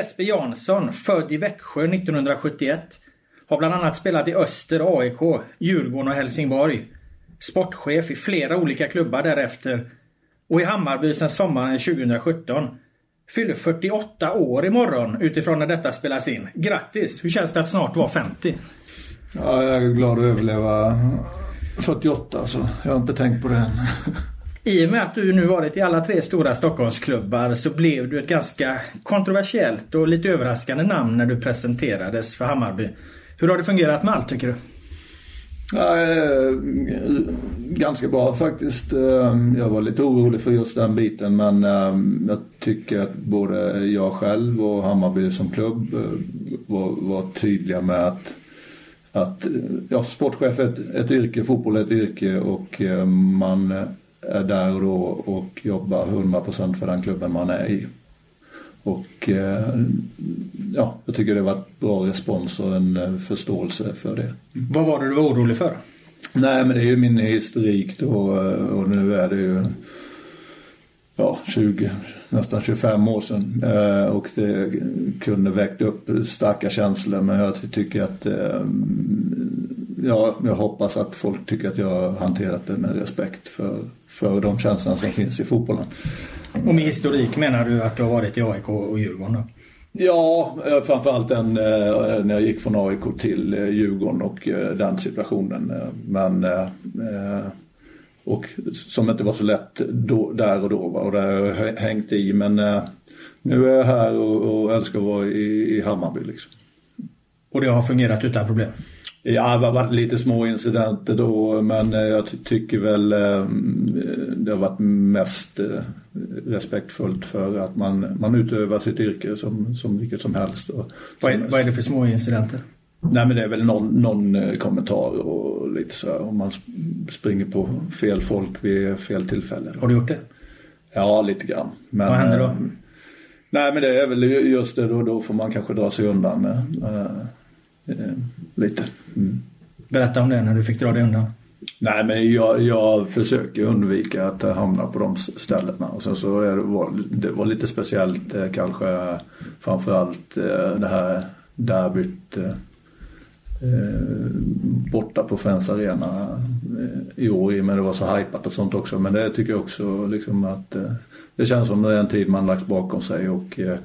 Jesper Jansson, född i Växjö 1971. Har bland annat spelat i Öster, AIK, Djurgården och Helsingborg. Sportchef i flera olika klubbar därefter. Och i Hammarby sedan sommaren 2017. Fyller 48 år imorgon utifrån när detta spelas in. Grattis! Hur känns det att snart vara 50? Ja, jag är glad att överleva 48 så jag har inte tänkt på det än. I och med att du nu varit i alla tre stora Stockholmsklubbar så blev du ett ganska kontroversiellt och lite överraskande namn när du presenterades för Hammarby. Hur har det fungerat med allt tycker du? Ja, eh, ganska bra faktiskt. Eh, jag var lite orolig för just den biten men eh, jag tycker att både jag själv och Hammarby som klubb var, var tydliga med att att ja, sportchef är ett, ett yrke, fotboll är ett yrke och man är där och då och jobbar 100% för den klubben man är i. Och eh, ja, jag tycker det var ett bra respons och en eh, förståelse för det. Vad var det du var orolig för? Nej men det är ju min historik då eh, och nu är det ju ja, 20, nästan 25 år sedan och det kunde väckt upp starka känslor men jag tycker att ja, jag hoppas att folk tycker att jag har hanterat det med respekt för, för de känslorna som finns i fotbollen. Och med historik menar du att du har varit i AIK och Djurgården då? Ja, eh, framförallt den, eh, när jag gick från AIK till eh, Djurgården och den situationen. Men och som inte var så lätt då, där och då och det har jag hängt i. Men nu är jag här och, och älskar att vara i, i Hammarby liksom. Och det har fungerat utan problem? Ja, det har varit lite små incidenter då men eh, jag tycker väl eh, det har varit mest eh, respektfullt för att man, man utövar sitt yrke som, som vilket som helst. Vad, är, vad är det för små incidenter? Nej men det är väl någon, någon kommentar och lite så här, om man springer på fel folk vid fel tillfälle. Har du gjort det? Ja, lite grann. Men, vad händer då? Nej men det är väl just det då, då får man kanske dra sig undan. Äh, Eh, lite. Mm. Berätta om det när du fick dra dig undan. Nej men jag, jag försöker undvika att hamna på de ställena. Och sen så är det, var, det var lite speciellt eh, kanske framförallt eh, det här derbyt eh, eh borta på Friends Arena eh, i år i och med det var så hypat och sånt också. Men det tycker jag också liksom att eh, det känns som det är en tid man lagt bakom sig och, eh,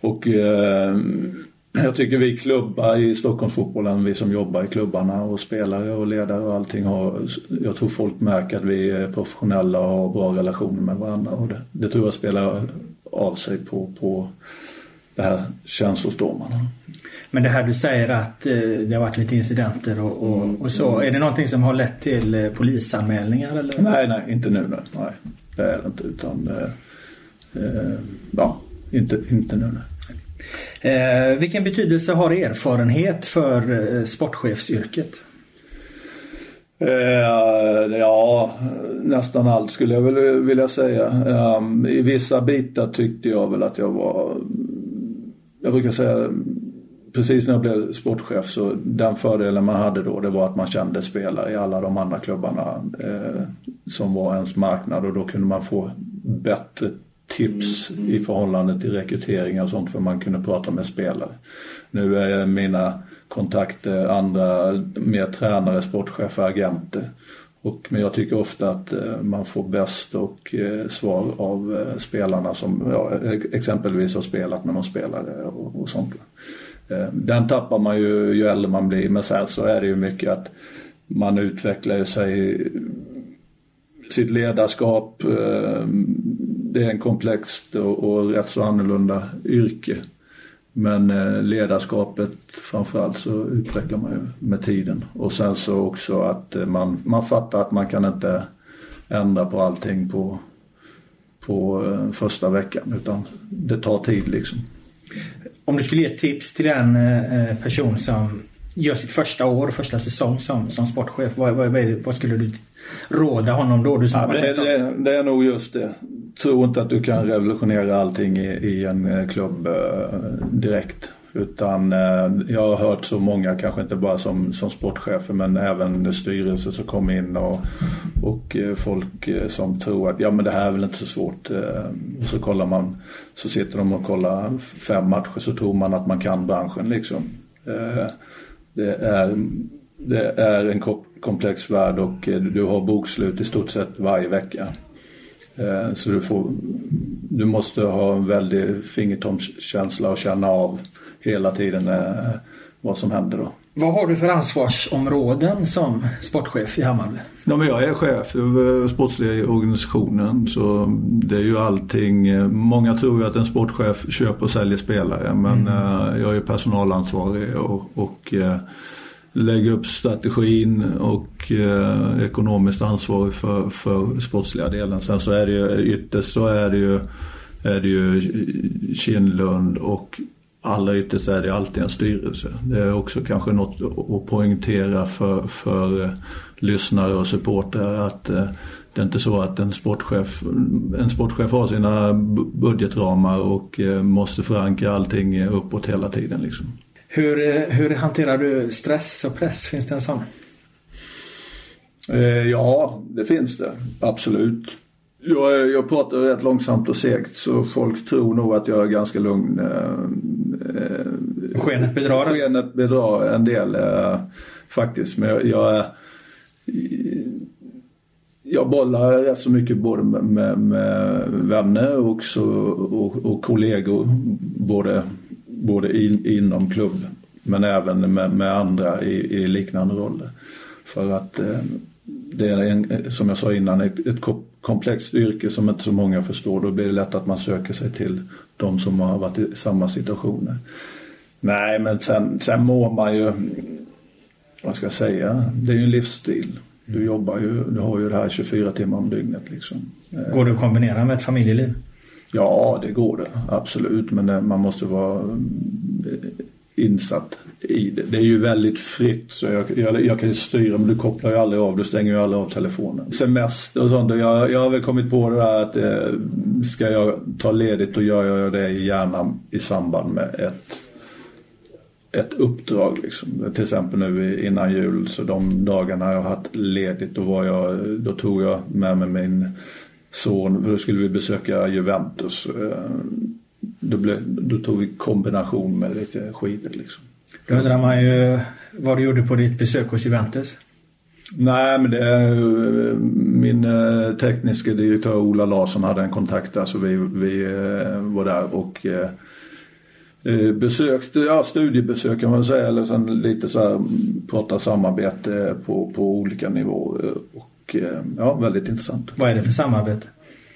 och jag tycker vi klubbar i Stockholmsfotbollen, vi som jobbar i klubbarna och spelare och ledare och allting har, jag tror folk märker att vi är professionella och har bra relationer med varandra och det, det tror jag spelar av sig på, på det här känslostormarna. Men det här du säger att eh, det har varit lite incidenter och, och, och, så. Är det någonting som har lett till eh, polisanmälningar? Eller? Nej, nej, inte nu. Nej, det är det inte. Utan, eh, eh ja, inte, inte nu. Nej. Eh, vilken betydelse har erfarenhet för eh, sportchefsyrket? Eh, ja, nästan allt skulle jag väl vilja säga. Um, I vissa bitar tyckte jag väl att jag var, jag brukar säga precis när jag blev sportchef så den fördelen man hade då det var att man kände spelare i alla de andra klubbarna eh, som var ens marknad och då kunde man få bättre tips mm. i förhållande till rekryteringar och sånt för man kunde prata med spelare. Nu är mina kontakter eh, andra, mer tränare, sportchefer, agenter. Och, men jag tycker ofta att eh, man får bäst och eh, svar av eh, spelarna som ja, exempelvis har spelat med någon spelare och, och sånt. Eh, den tappar man ju ju äldre man blir men sen så är det ju mycket att man utvecklar sig sitt ledarskap eh, det är en komplext och, och rätt så annorlunda yrke. Men eh, ledarskapet framförallt så utvecklar man ju med tiden. Och sen så också att eh, man, man fattar att man kan inte ändra på allting på, på eh, första veckan utan det tar tid liksom. Om du skulle ge ett tips till den eh, eh, person som gör sitt första år, första säsong som, som sportchef. Vad, vad, vad, skulle du råda honom då? Du ja, det, det, det, är nog just det. Tro inte att du kan revolutionera allting i, i en eh, klubb eh, direkt. Utan eh, jag har hört så många, kanske inte bara som, som sportchefer men även styrelser som kommer in och, och folk som tror att ja men det här är väl inte så svårt. Och så kollar man, så sitter de och kollar fem matcher så tror man att man kan branschen liksom. Det är, det är en komplex värld och eh, du har bokslut i stort sett varje vecka. Eh, så du, får, du måste ha en väldig fingertomskänsla och känna av hela tiden eh, vad som händer då. Vad har du för ansvarsområden som sportchef i Hammarby? Ja, men jag är chef över sportsliga organisationen så det är ju allting. Eh, många tror ju att en sportchef köper och säljer spelare men mm. Eh, jag är personalansvarig och, och lägger upp strategin och eh, ekonomiskt ansvarig för, för sportsliga delen. Sen så är det ju ytterst så är det ju, är det ju Kindlund och allra ytterst är det alltid en styrelse. Det är också kanske något att poängtera för, för eh, lyssnare och supportrar att eh, det är inte så att en sportchef, en sportchef har sina budgetramar och eh, måste förankra allting uppåt hela tiden. Liksom. Hur, hur hanterar du stress och press? Finns det en sån? Ja, det finns det. Absolut. Jag, jag pratar rätt långsamt och segt så folk tror nog att jag är ganska lugn. Eh, skenet bedrar? Skenet bedrar en del eh, faktiskt. Men jag, jag, jag bollar rätt så mycket både med, med, med vänner och, så, och, och, kollegor. Både, både in, inom klubb men även med, med andra i, i, liknande roller. För att eh, det är en, som jag sa innan ett, ett komplext yrke som inte så många förstår. Då blir det lätt att man söker sig till de som har varit i samma situationer. Nej, men sen, sen mår man ju, vad ska jag säga, det är ju en livsstil. Du jobbar ju, du har ju det här 24 timmar om dygnet liksom. Går det att kombinera med ett familjeliv? Ja, det går det. Absolut. Men eh, man måste vara eh, insatt det. Det är ju väldigt fritt så jag, jag, jag kan ju styra men du kopplar ju aldrig av, du stänger ju aldrig av telefonen. Semester och sånt, jag, jag har väl kommit på det där att eh, ska jag ta ledigt då gör jag det gärna i samband med ett ett uppdrag liksom. Till exempel nu innan jul så de dagarna jag har haft ledigt då var jag, då tog jag med mig min son för då skulle vi besöka Juventus. Eh, då, blev, då tog vi kombination med lite skidor liksom. Då undrar man ju vad du gjorde på ditt besök hos Juventus? Nej, men det är min eh, tekniska direktör Ola Larsson hade en kontakt där så vi, vi eh, var där och eh, besökte, ja studiebesök kan man säga eller sen lite så här prata samarbete på, på olika nivåer och ja, väldigt intressant. Vad är det för samarbete?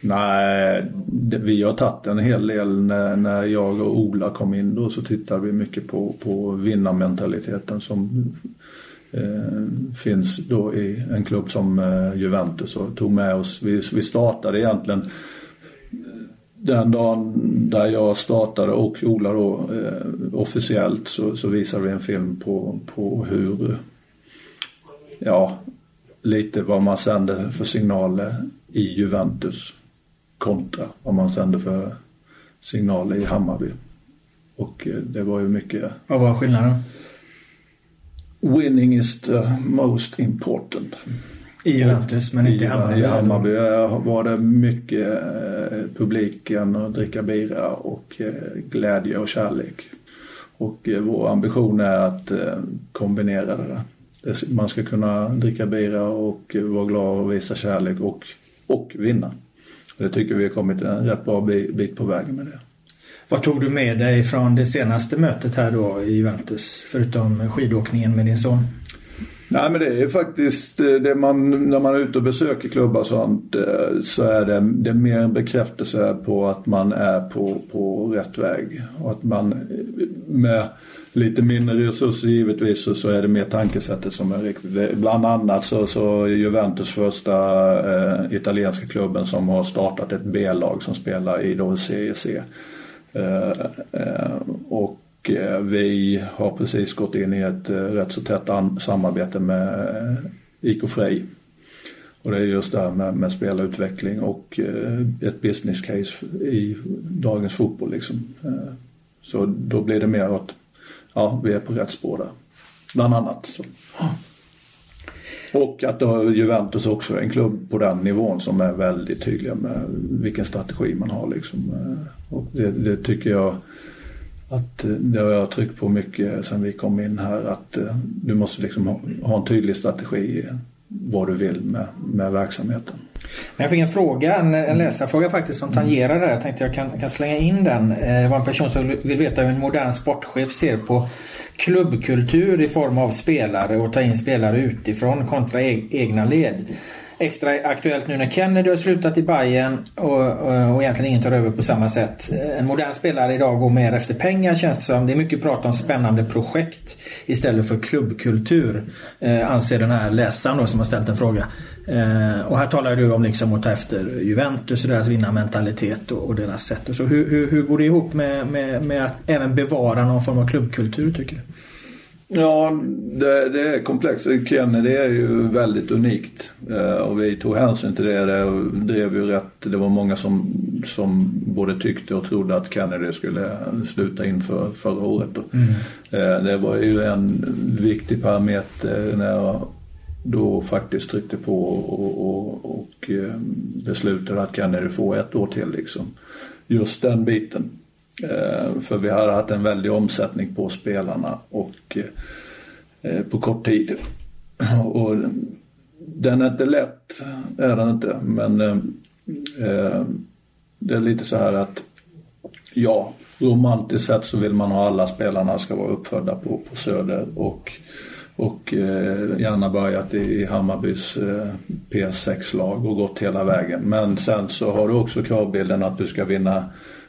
Nej, det, vi har tagit en hel del när, när jag och Ola kom in då så tittade vi mycket på, på vinnarmentaliteten som eh, finns då i en klubb som eh, Juventus och tog med oss. Vi, vi startade egentligen den dagen där jag startade och Ola då eh, officiellt så, så visade vi en film på, på hur, ja, lite vad man sände för signaler i Juventus kontra vad man sände för signaler i Hammarby. Och eh, det var ju mycket... Vad var skillnaden? Winning is the most important. I Juventus men inte i Hammarby? I Hammarby var det mycket eh, publiken och dricka bira och eh, glädje och kärlek. Och vår ambition är att kombinera det där. Man ska kunna dricka bira och vara glad och visa kärlek och, och vinna. Det tycker vi har kommit en rätt bra bit på vägen med det. Vad tog du med dig från det senaste mötet här då i Juventus? Förutom skidåkningen med din son? Nej men det är faktiskt eh, det man, när man är ute och besöker klubbar och sånt eh, så är det, det är mer en bekräftelse på att man är på, på rätt väg. Och att man med lite mindre resurser givetvis så, så är det mer tankesättet som är riktigt. Bland annat så, så är Juventus första eh, italienska klubben som har startat ett B-lag som spelar i då Serie C. Eh, eh, och eh, vi har precis gått in i ett eh, rätt så tätt samarbete med eh, IK Frej. Och det är just det här med, med spelarutveckling och ett business case i dagens fotboll liksom. Så då blir det mer åt ja, vi är på rätt spår där. Bland annat. Så. Och att då Juventus också är en klubb på den nivån som är väldigt tydliga med vilken strategi man har. Liksom. Eh, och det, det tycker jag att eh, det har jag tryckt på mycket sen vi kom in här att eh, du måste liksom ha, ha en tydlig strategi vad du vill med, med verksamheten. Jag fick en fråga, en, en läsarfråga faktiskt som tangerar det. Jag tänkte jag kan, kan slänga in den. Eh, det var en person som vill veta hur en modern sportchef ser på klubbkultur i form av spelare och ta in spelare utifrån kontra e, egna led. Extra aktuellt nu när Kennedy har slutat i Bayern och, och, och egentligen ingen tar över på samma sätt. En modern spelare idag går mer efter pengar känns det som. Det är mycket prat om spännande projekt istället för klubbkultur. Eh, anser den här läsaren då som har ställt en fråga. Eh, och här talar du om liksom att ta efter Juventus och deras vinnarmentalitet och, och deras sätt. Och så hur, hur, hur går det ihop med, med, med att även bevara någon form av klubbkultur tycker du? Ja, det, det, är komplext. Kennedy är ju väldigt unikt eh, och vi tog hänsyn till det. Det drev ju rätt. Det var många som, som både tyckte och trodde att Kennedy skulle sluta inför förra året. Mm. Eh, det var ju en viktig parameter när jag då faktiskt tryckte på och, och, och eh, beslutade att Kennedy får ett år till liksom. Just den biten. Eh, för vi har haft en väldig omsättning på spelarna och eh, på kort tid. Och den är inte lätt, är den inte. Men eh, det är lite så här att ja, romantiskt sett så vill man ha alla spelarna ska vara uppfödda på, på Söder och och eh, gärna börjat i Hammarbys eh, PS6-lag och gått hela vägen. Men sen så har du också kravbilden att du ska vinna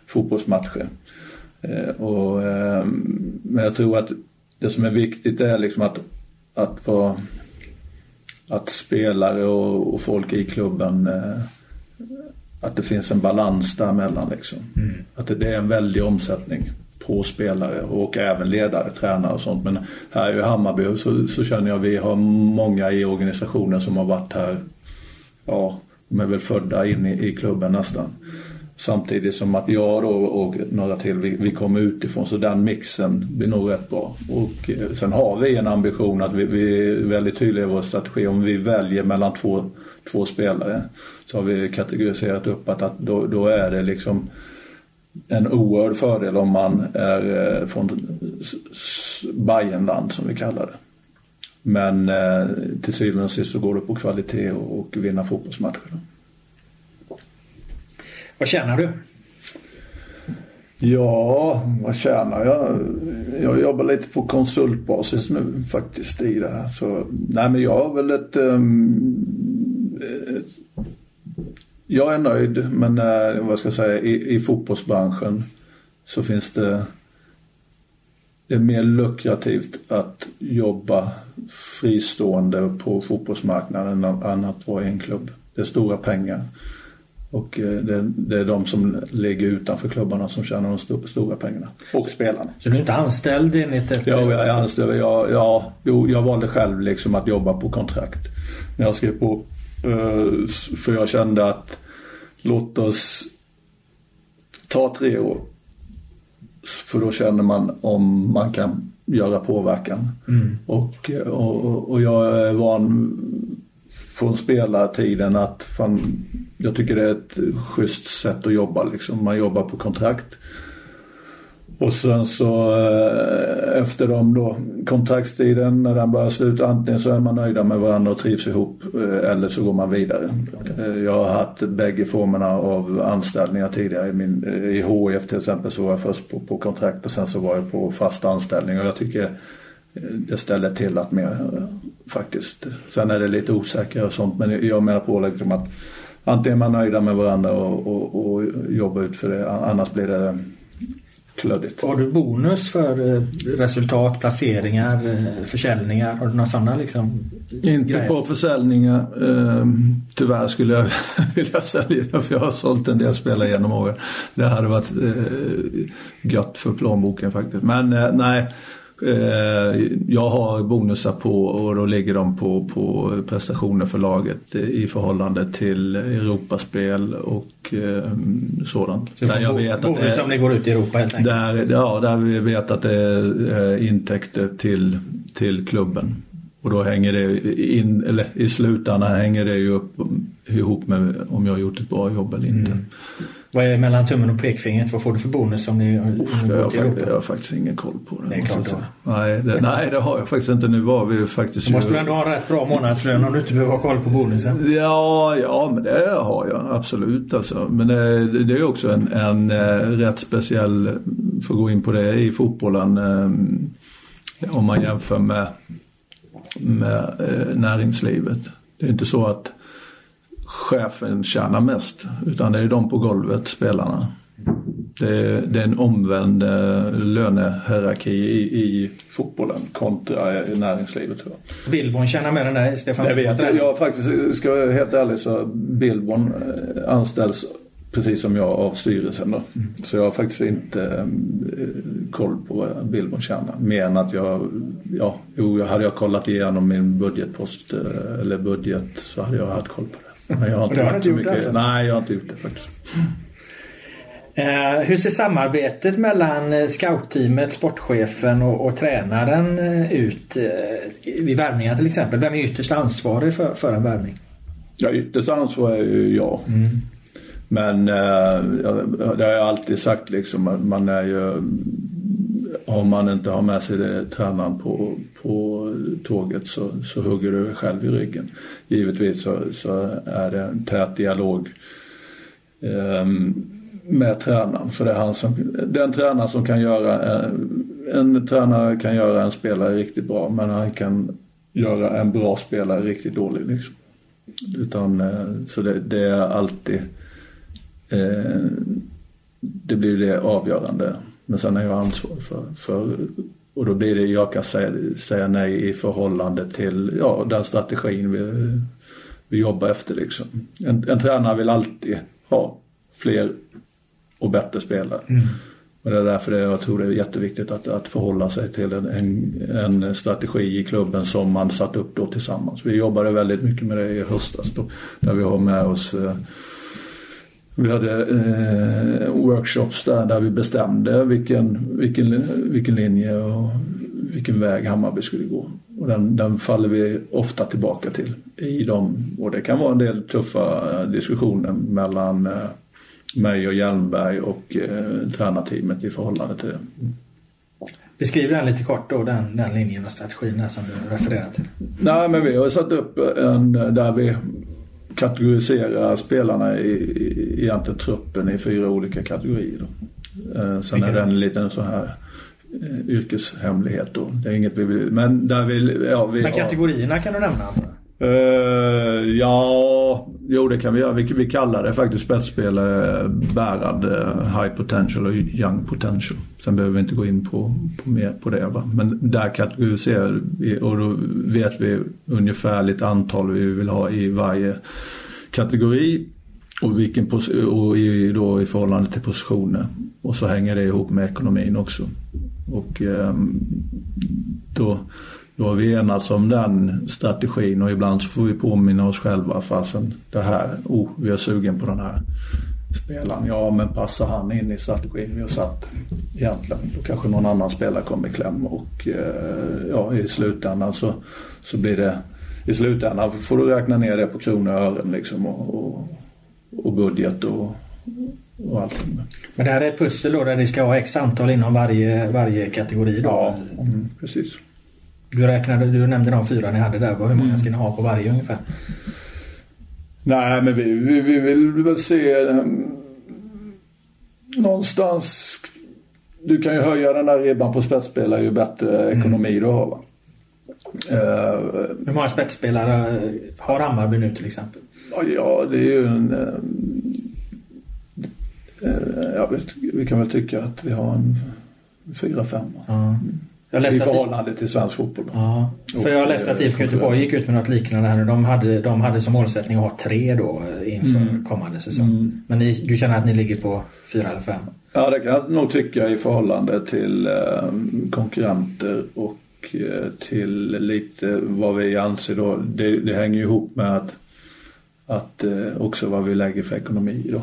fotbollsmatcher. Eh, och, eh, men jag tror att det som är viktigt är liksom att, att, på, att spelare och, och, folk i klubben eh, att det finns en balans däremellan. Liksom. Mm. Att det, det är en väldig omsättning på spelare och även ledare, tränare och sånt. Men här i Hammarby så, så känner jag att vi har många i organisationen som har varit här, ja, de är väl födda in i, i klubben nästan. Samtidigt som att jag då och några till, vi, vi kommer utifrån så den mixen blir nog rätt bra. Och eh, sen har vi en ambition att vi, vi är väldigt tydliga i vår strategi. Om vi väljer mellan två, två spelare så har vi kategoriserat upp att, att då, då är det liksom en oerhörd fördel om man är eh, från Bayernland som vi kallar det. Men eh, till syvende och sist så går det på kvalitet och, och vinna fotbollsmatcher. Vad tjänar du? Ja, vad tjänar jag? Jag jobbar lite på konsultbasis nu faktiskt i det här. Så, nej men jag har väl ett, um, ett jag är nöjd men uh, vad ska jag säga, i, i fotbollsbranschen så finns det det är mer lukrativt att jobba fristående på fotbollsmarknaden än att vara i en klubb. Det är stora pengar. Och eh, det, det är de som ligger utanför klubbarna som tjänar de st stora pengarna. Och spelarna. Så du är inte anställd enligt ett... Ja, jag är anställd. Jag, ja, jo, jag valde själv liksom att jobba på kontrakt. När jag skrev på. Eh, för jag kände att låt oss ta tre år. För då känner man om man kan göra påverkan. Mm. Och, och, och jag är van från spelartiden att fan, jag tycker det är ett schysst sätt att jobba. Liksom. Man jobbar på kontrakt. Och sen så eh, efter de då kontraktstiden när den börjar sluta antingen så är man nöjda med varandra och trivs ihop eh, eller så går man vidare. Okay. Jag har haft bägge formerna av anställningar tidigare. I, min, I HIF till exempel så var jag först på, på kontrakt och sen så var jag på fast anställning och jag tycker eh, det ställer till att mer faktiskt. Sen är det lite osäkrare och sånt men jag menar på liksom att antingen är man nöjda med varandra och, och, och jobbar ut för det annars blir det klödigt. Har du bonus för eh, resultat, placeringar, eh, försäljningar? Har du några sådana liksom? Inte grejer? på försäljningar. Ehm, tyvärr skulle jag vilja sälja för jag har sålt en del spelare genom åren. Det hade varit eh, gött för plånboken faktiskt. Men nej, Eh, jag har bonusar på och då ligger de på, på prestationer för laget i förhållande till Europaspel och eh, sådant. Så där jag vet bonus att det, om ni går ut i Europa helt enkelt? Där, ja, där vi vet att det är eh, intäkter till, till klubben. Och då hänger det in, eller i slutändan hänger det ju upp ihop med om jag har gjort ett bra jobb eller inte. Mm. Vad är mellan tummen och pekfingret? Vad får du för bonus om ni, ni det, har faktiskt, jag har faktiskt ingen koll på. Det, det är klart nej, det, nej, det har jag faktiskt inte. Nu var vi faktiskt... Du måste ju... ändå ha rätt bra månadslön om du inte behöver ha koll på bonusen. Ja, ja men det har jag absolut. Alltså. Men det, det är också en, en, en eh, rätt speciell, för att gå in på det, i fotbollen. Eh, om man jämför med, med eh, näringslivet. Det är inte så att chefen tjänar mest. Utan det är de på golvet, spelarna. Det är, det är en omvänd eh, lönehierarki i, i fotbollen kontra i näringslivet. Billborn tjänar mer än dig, Stefan? Jag vet jag. jag faktiskt, ska jag vara helt ärlig så Billborn eh, anställs precis som jag av styrelsen då. Mm. Så jag har faktiskt inte koll på vad Billborn tjänar. Mer än att jag, ja, jo, hade jag kollat igenom min budgetpost eller budget så hade jag haft koll på det. Jag har inte, har inte gjort mycket. Alltså. Nej, jag har inte gjort det faktiskt. Eh, hur ser samarbetet mellan eh, scoutteamet, sportchefen och, och tränaren eh, ut eh, vid värvningar till exempel? Vem är ytterst ansvarig för, för en värvning? Ja, ytterst ansvarig är ju jag. Mm. Men eh, det har jag alltid sagt liksom, man är ju om man inte har med sig tränaren på, på tåget så, så hugger du själv i ryggen. Givetvis så, så är det en tät dialog eh, med tränaren. För det är han som, den tränare som kan göra, en, en tränare kan göra en spelare riktigt bra men han kan göra en bra spelare riktigt dålig. Liksom. Utan, eh, så det, det, är alltid, eh, det blir det avgörande. Men sen är jag ansvarig för, för och då blir det, jag kan säga, säga nej i förhållande till ja, den strategin vi, vi jobbar efter liksom. En, en tränare vill alltid ha fler och bättre spelare. Mm. Och det är därför det, jag tror det är jätteviktigt att, att förhålla sig till en, en, en, strategi i klubben som man satt upp då tillsammans. Vi jobbade väldigt mycket med det i höstas då, där vi har med oss eh, vi hade eh, workshops där, där vi bestämde vilken, vilken, vilken linje och vilken väg Hammarby skulle gå. Och den, den faller vi ofta tillbaka till i dem. Och det kan vara en del tuffa diskussioner mellan eh, mig och Hjelmberg och eh, tränarteamet i förhållande till det. Beskriv den lite kort då, den, den linjen och strategin som du refererar till. Nej, men vi har satt upp en där vi kategorisera spelarna i, i egentligen truppen i fyra olika kategorier. Då. Eh, sen Vilka är det en liten så här eh, yrkeshemlighet då. Det är inget vi vill, men där vill, ja, vi, Men kategorierna kan du nämna? Uh, ja, jo det kan vi göra. Vi, vi kallar det faktiskt spetsspel eh, bärad, uh, high potential och young potential. Sen behöver vi inte gå in på, på mer på det. Va? Men där kategoriserar vi och då vet vi ungefärligt antal vi vill ha i varje kategori och, vilken och i, då i förhållande till positioner. Och så hänger det ihop med ekonomin också. Och um, då då har vi enats om den strategin och ibland så får vi påminna oss själva fasen det här, oh vi är sugen på den här spelaren. Ja men passar han in i strategin vi har satt egentligen då kanske någon annan spelare kommer i kläm och eh, ja i slutändan så, så blir det i slutändan får du räkna ner det på kronor och ören liksom och, och, och budget och, och allting. Men det här är ett pussel då där det ska vara x antal inom varje, varje kategori då? Ja, mm, precis. Du, räknade, du nämnde de fyra ni hade där. Hur många mm. ska ni ha på varje ungefär? Nej, men vi, vi, vi vill väl se um, någonstans. Du kan ju höja den där ribban på spetsspelare ju bättre mm. ekonomi du har. Va? Uh, Hur många spetsspelare har Hammarby nu till exempel? Ja, det är ju en... Uh, ja, vi kan väl tycka att vi har en fyra, fem. Mm. I förhållande till svensk fotboll. Ja, för jag har läst att IFK Göteborg gick ut med något liknande här nu. De hade, de hade som målsättning att ha tre då inför mm. kommande säsong. Mm. Men ni, du känner att ni ligger på fyra eller fem? Ja, det kan jag nog tycka i förhållande till eh, konkurrenter och eh, till lite vad vi anser då. Det, det hänger ju ihop med att, att eh, också vad vi lägger för ekonomi då.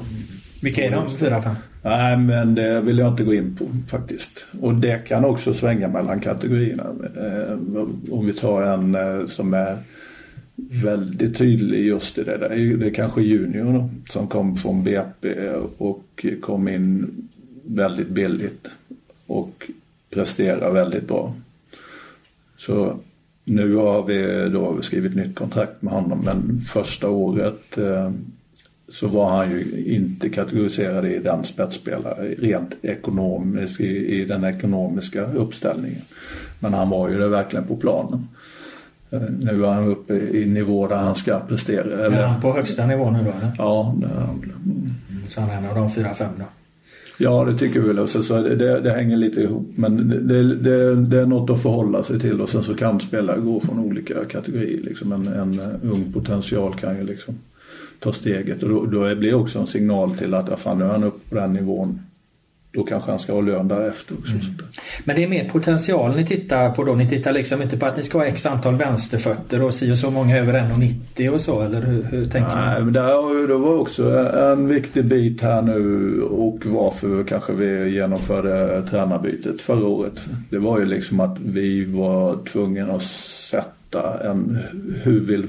Vilka är de fyra, fem? Nej, men det vill jag inte gå in på faktiskt. Och det kan också svänga mellan kategorierna. Eh, om vi tar en eh, som är väldigt tydlig just i det där. Det är kanske Junior då, som kom från BP och kom in väldigt billigt och presterar väldigt bra. Så nu har vi då skrivit nytt kontrakt med honom men första året eh, så var han ju inte kategoriserad i den spetsspelare rent ekonomiskt i, i den ekonomiska uppställningen. Men han var ju det verkligen på planen. Eh, nu är han uppe i nivå där han ska prestera. Eller? Är han på högsta nivå nu då? Eller? Ja. Mm. Så han är en av de fyra, fem då? Ja, det tycker vi väl. Så, så det, det, hänger lite ihop. Men det, det, det, är något att förhålla sig till och sen så kan spelare gå från olika kategorier. Liksom. En, en ung potential kan ju liksom ta steget och då, då blir det också en signal till att ja, fan, nu är han uppe på den nivån. Då kanske han ska ha lön därefter också. Mm. Men det är mer potential ni tittar på då? Ni tittar liksom inte på att ni ska ha x antal vänsterfötter och si och så många över 1,90 och så eller hur, hur tänker Nej, ni? Men det, det var också en viktig bit här nu och varför kanske vi genomförde tränarbytet förra året. Det var ju liksom att vi var tvungna att sätta en, hur vill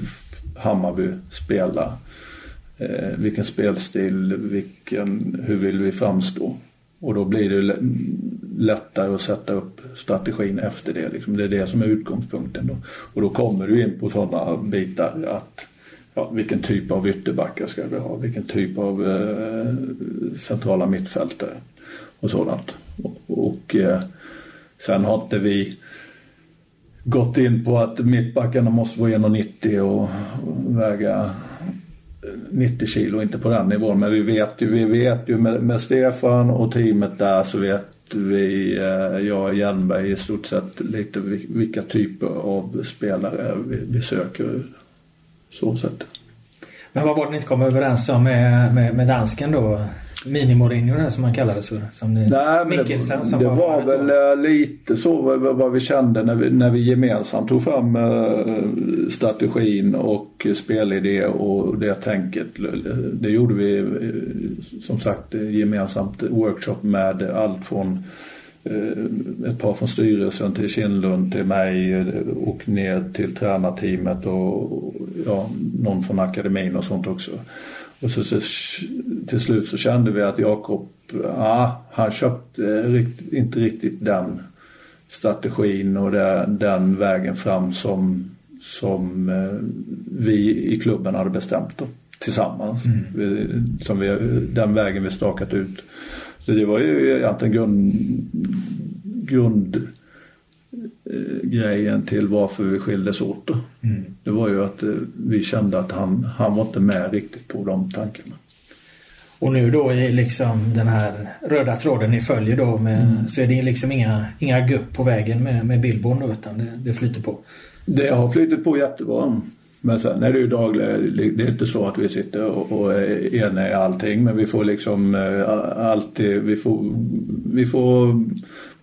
Hammarby spela? Eh, vilken spelstil, vilken, hur vill vi framstå? Och då blir det lättare att sätta upp strategin efter det. Liksom. Det är det som är utgångspunkten. Då. Och då kommer du in på sådana bitar att ja, vilken typ av ytterbackar ska vi ha? Vilken typ av eh, centrala mittfältare och sådant. Och, och eh, sen har inte vi gått in på att mittbackarna måste vara 1,90 och väga 90 kilo, inte på den nivån. Men vi vet ju, vi vet ju med, med Stefan och teamet där så vet vi, eh, jag och Hjelmberg i stort sett lite vilka typer av spelare vi, vi söker. Så sätt. Men vad var det ni inte kom överens om med, med, med dansken då? Mini-Mourinho där som han kallades för. Som det, Nej, Mikkelsen det, som det var, var väl då. Eh, lite så vad vi kände när vi, när vi gemensamt tog fram äh, strategin och spelidé och det tänket. Det gjorde vi äh, som sagt gemensamt workshop med allt från ett par från styrelsen till Kindlund till mig och ner till tränarteamet och ja, någon från akademin och sånt också. Och så, så, till slut så kände vi att Jakob, ja, han köpte inte riktigt den strategin och den vägen fram som, som eh, vi i klubben hade bestämt då, tillsammans. Mm. Som vi, den vägen vi stakat ut. Så det var ju egentligen grund, grund grejen till varför vi skildes åt. Mm. Det var ju att eh, vi kände att han, han var inte med riktigt på de tankarna. Och nu då i liksom den här röda tråden ni följer då med, mm. så är det liksom inga, inga gupp på vägen med, med Billborn utan det, det flyter på? Det har flyttit på jättebra. Men sen är det ju dagliga, det är inte så att vi sitter och är eniga i allting men vi får liksom eh, alltid, vi får, vi får,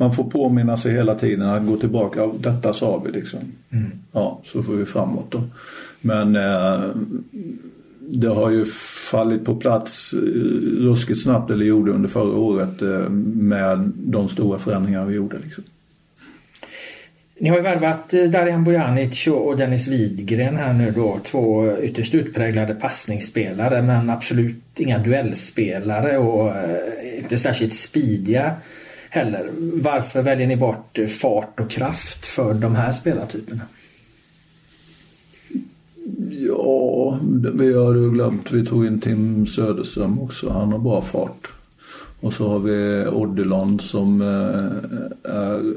man får påminna sig hela tiden att gå tillbaka, detta sa vi liksom. Mm. Ja, så får vi framåt då. Men eh, det har ju fallit på plats eh, ruskigt snabbt, eller gjorde under förra året eh, med de stora förändringar vi gjorde liksom. Ni har ju värvat eh, Darijan Bojanic och Dennis Widgren här nu då. Två ytterst utpräglade passningsspelare men absolut inga duellspelare och eh, inte särskilt speediga heller. Varför väljer ni bort fart och kraft för de här spelartyperna? Ja, vi har ju glömt. Vi tog in Tim Söderström också. Han har bra fart. Och så har vi Odilon som eh, är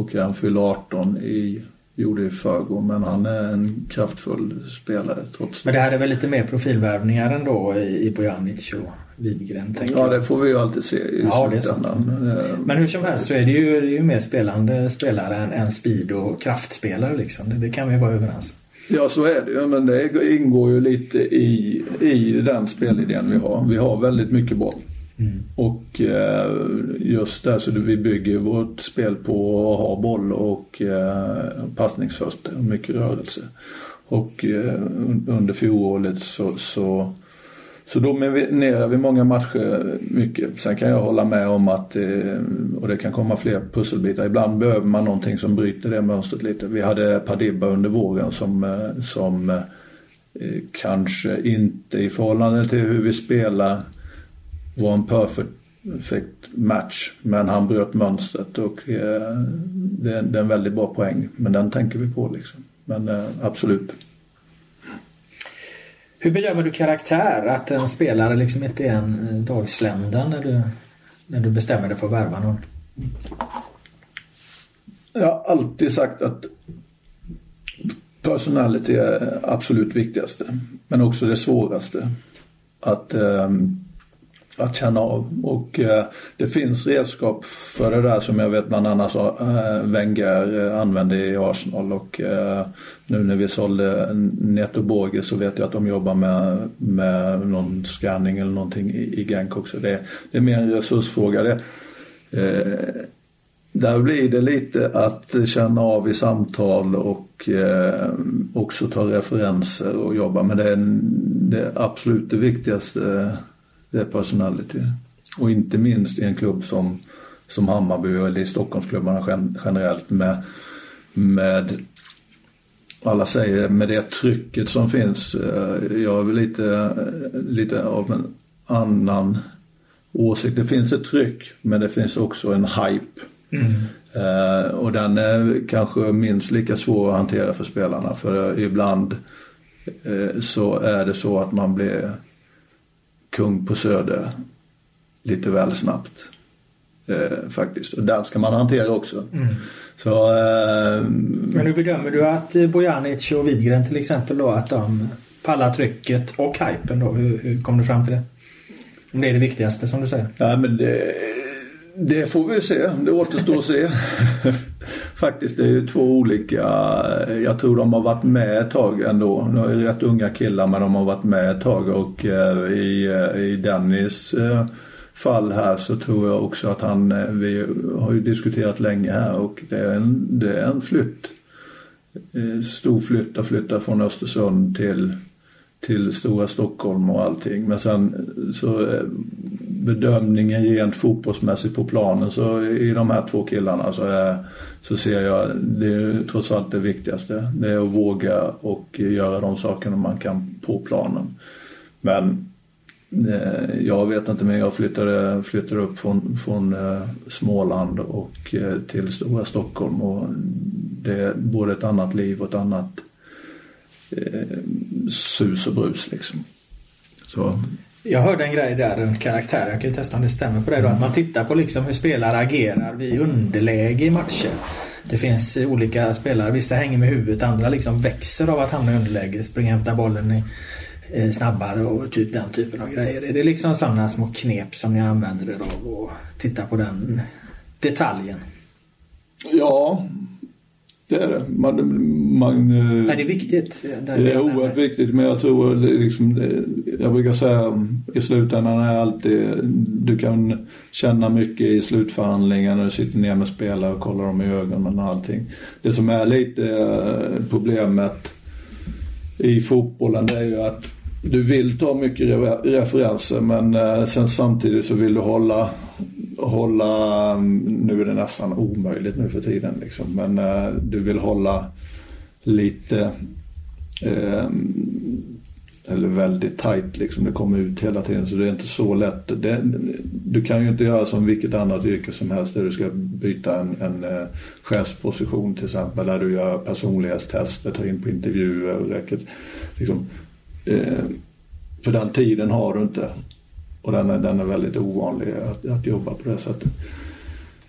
och han fyller 18 i, gjorde i förrgår men han är en kraftfull spelare trots det. Men det här är väl lite mer profilvärvningar ändå i, i Bojanic och Widgren. Ja, det får vi ju alltid se i ja, slutändan. Eh, Men hur som helst så är det ju, det är ju mer spelande spelare än, än speed och kraftspelare liksom. Det, det kan vi vara överens Ja, så är det ju. Men det ingår ju lite i, i den spelidén vi har. Vi har väldigt mycket boll. Mm. Och eh, just där så vi bygger vårt spel på att ha boll och eh, och mycket rörelse. Och eh, under fjolåret så, så, så dominerar vi många matcher mycket. Sen kan jag hålla med om att, eh, och det kan komma fler pusselbitar, ibland behöver man någonting som bryter det mönstret lite. Vi hade Padibba under våren som, som kanske inte i förhållande till hur vi spelar var en perfect match. Men han bröt mönstret och eh, det, är, det, är en väldigt bra poäng. Men den tänker vi på liksom. Men eh, absolut. Hur bedömer du karaktär? Att en spelare liksom inte är en eh, dagslända när du, när du bestämmer dig för att värva någon? Jag har alltid sagt att personality är absolut viktigaste. Men också det svåraste. Att um, att känna av. Och eh, det finns redskap för det där som jag vet bland annat eh, Wenger eh, använde i Arsenal och eh, nu när vi sålde Neto Borges så vet jag att de jobbar med, med någon scanning eller någonting i, i Genk också. Det, det är mer en resursfråga. Det, eh, där blir det lite att känna av i samtal och eh, också ta referenser och jobba. Men det är det absolut det viktigaste eh, det är personality. Och inte minst i en klubb som, som Hammarby eller i Stockholmsklubbarna generellt med, med alla säger med det trycket som finns. Eh, jag är väl lite, lite av en annan åsikt. Det finns ett tryck men det finns också en hype. Mm. Uh, och den är kanske minst lika svår att hantera för spelarna för ibland uh, så är det så att man blir kung på Söder lite väl snabbt. Eh, faktiskt. Och den ska man hantera också. Mm. Så, eh, Men hur bedömer du att Bojanic och Widgren till exempel då att de pallar trycket och hypen då? Hur, hur kom du fram till det? Om det är det viktigaste som du säger. Ja, men det, det får vi se. Det återstår att se. Faktiskt, det är ju två olika. Jag tror de har varit med ett tag ändå. De är rätt unga killar men de har varit med ett tag och eh, i, eh, i Dennis eh, fall här så tror jag också att han, vi har ju diskuterat länge här och det är en, det är en flytt. Stor flytt att flytta från Östersund till till stora Stockholm och allting. Men sen så bedömningen rent fotbollsmässigt på planen så i de här två killarna så, är, så ser jag det är trots allt det viktigaste. Det är att våga och göra de sakerna man kan på planen. Men eh, jag vet inte men jag flyttade, eh, flyttade upp från, från eh, Småland och till stora Stockholm och det är både ett annat liv och ett annat eh, sus och brus liksom. Så jag hörde en grej där runt karaktär. Jag kan ju testa om det stämmer på det då. Att man tittar på liksom hur spelare agerar vid underläge i matcher. Det finns olika spelare. Vissa hänger med huvudet. Andra liksom växer av att hamna i underläge. Springer och hämtar bollen i, eh, snabbare och typ den typen av grejer. Är det liksom sådana små knep som ni använder er av och tittar på den detaljen? Ja, det är det. Man, man, är det viktigt? Det, det är oerhört viktigt men jag tror liksom, jag brukar säga i slutändan är alltid, du kan känna mycket i slutförhandlingen när du sitter ner med spelare och kollar dem i ögonen och allting. Det som är lite eh, problemet i fotbollen det är ju att du vill ta mycket referenser men eh, sen samtidigt så vill du hålla hålla, nu är det nästan omöjligt nu för tiden liksom, men eh, du vill hålla lite eh, eller väldigt tajt. liksom. Det kommer ut hela tiden så det är inte så lätt. Det, du kan ju inte göra som vilket annat yrke som helst där du ska byta en, en eh, chefsposition till exempel. Där du gör personlighetstester, tar in på intervjuer. Och räcker, liksom, eh, för den tiden har du inte. Och den är, den är väldigt ovanlig att, att jobba på det sättet.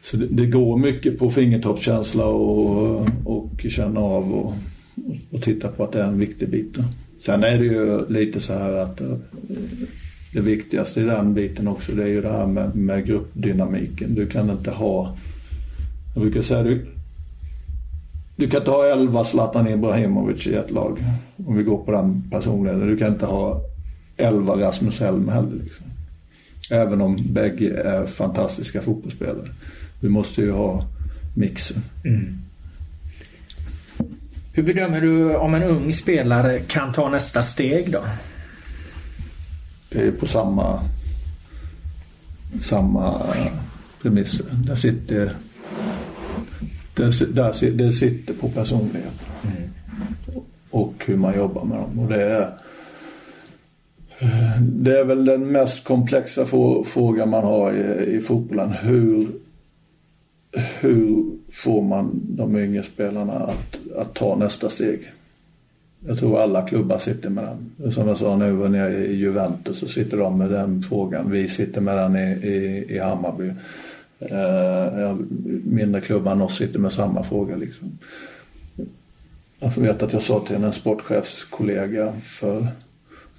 Så det, det går mycket på fingertoppskänsla och, och känna av och, och titta på att det är en viktig bit. Sen är det ju lite så här att eh, det viktigaste i den biten också det är ju det här med, med gruppdynamiken. Du kan inte ha, jag brukar säga du, du kan inte ha 11 Zlatan Ibrahimovic i ett lag. Om vi går på den personligheten. Du kan inte ha 11 Rasmus Helm heller. Liksom. Även om bägge är fantastiska fotbollsspelare. Vi måste ju ha mixen. Mm. Hur bedömer du om en ung spelare kan ta nästa steg då? Det är på samma, samma premisser. Där sitter, där, där, det sitter på personlighet. Mm. Och hur man jobbar med dem. Och det är, det är väl den mest komplexa frågan man har i, i fotbollen. Hur, hur får man de yngre spelarna att, att ta nästa steg? Jag tror alla klubbar sitter med den. Som jag sa nu var nere i Juventus så sitter de med den frågan. Vi sitter med den i, i, i Hammarby. Eh, mindre klubbar än oss sitter med samma fråga liksom. Jag vet att jag sa till en sportchefskollega för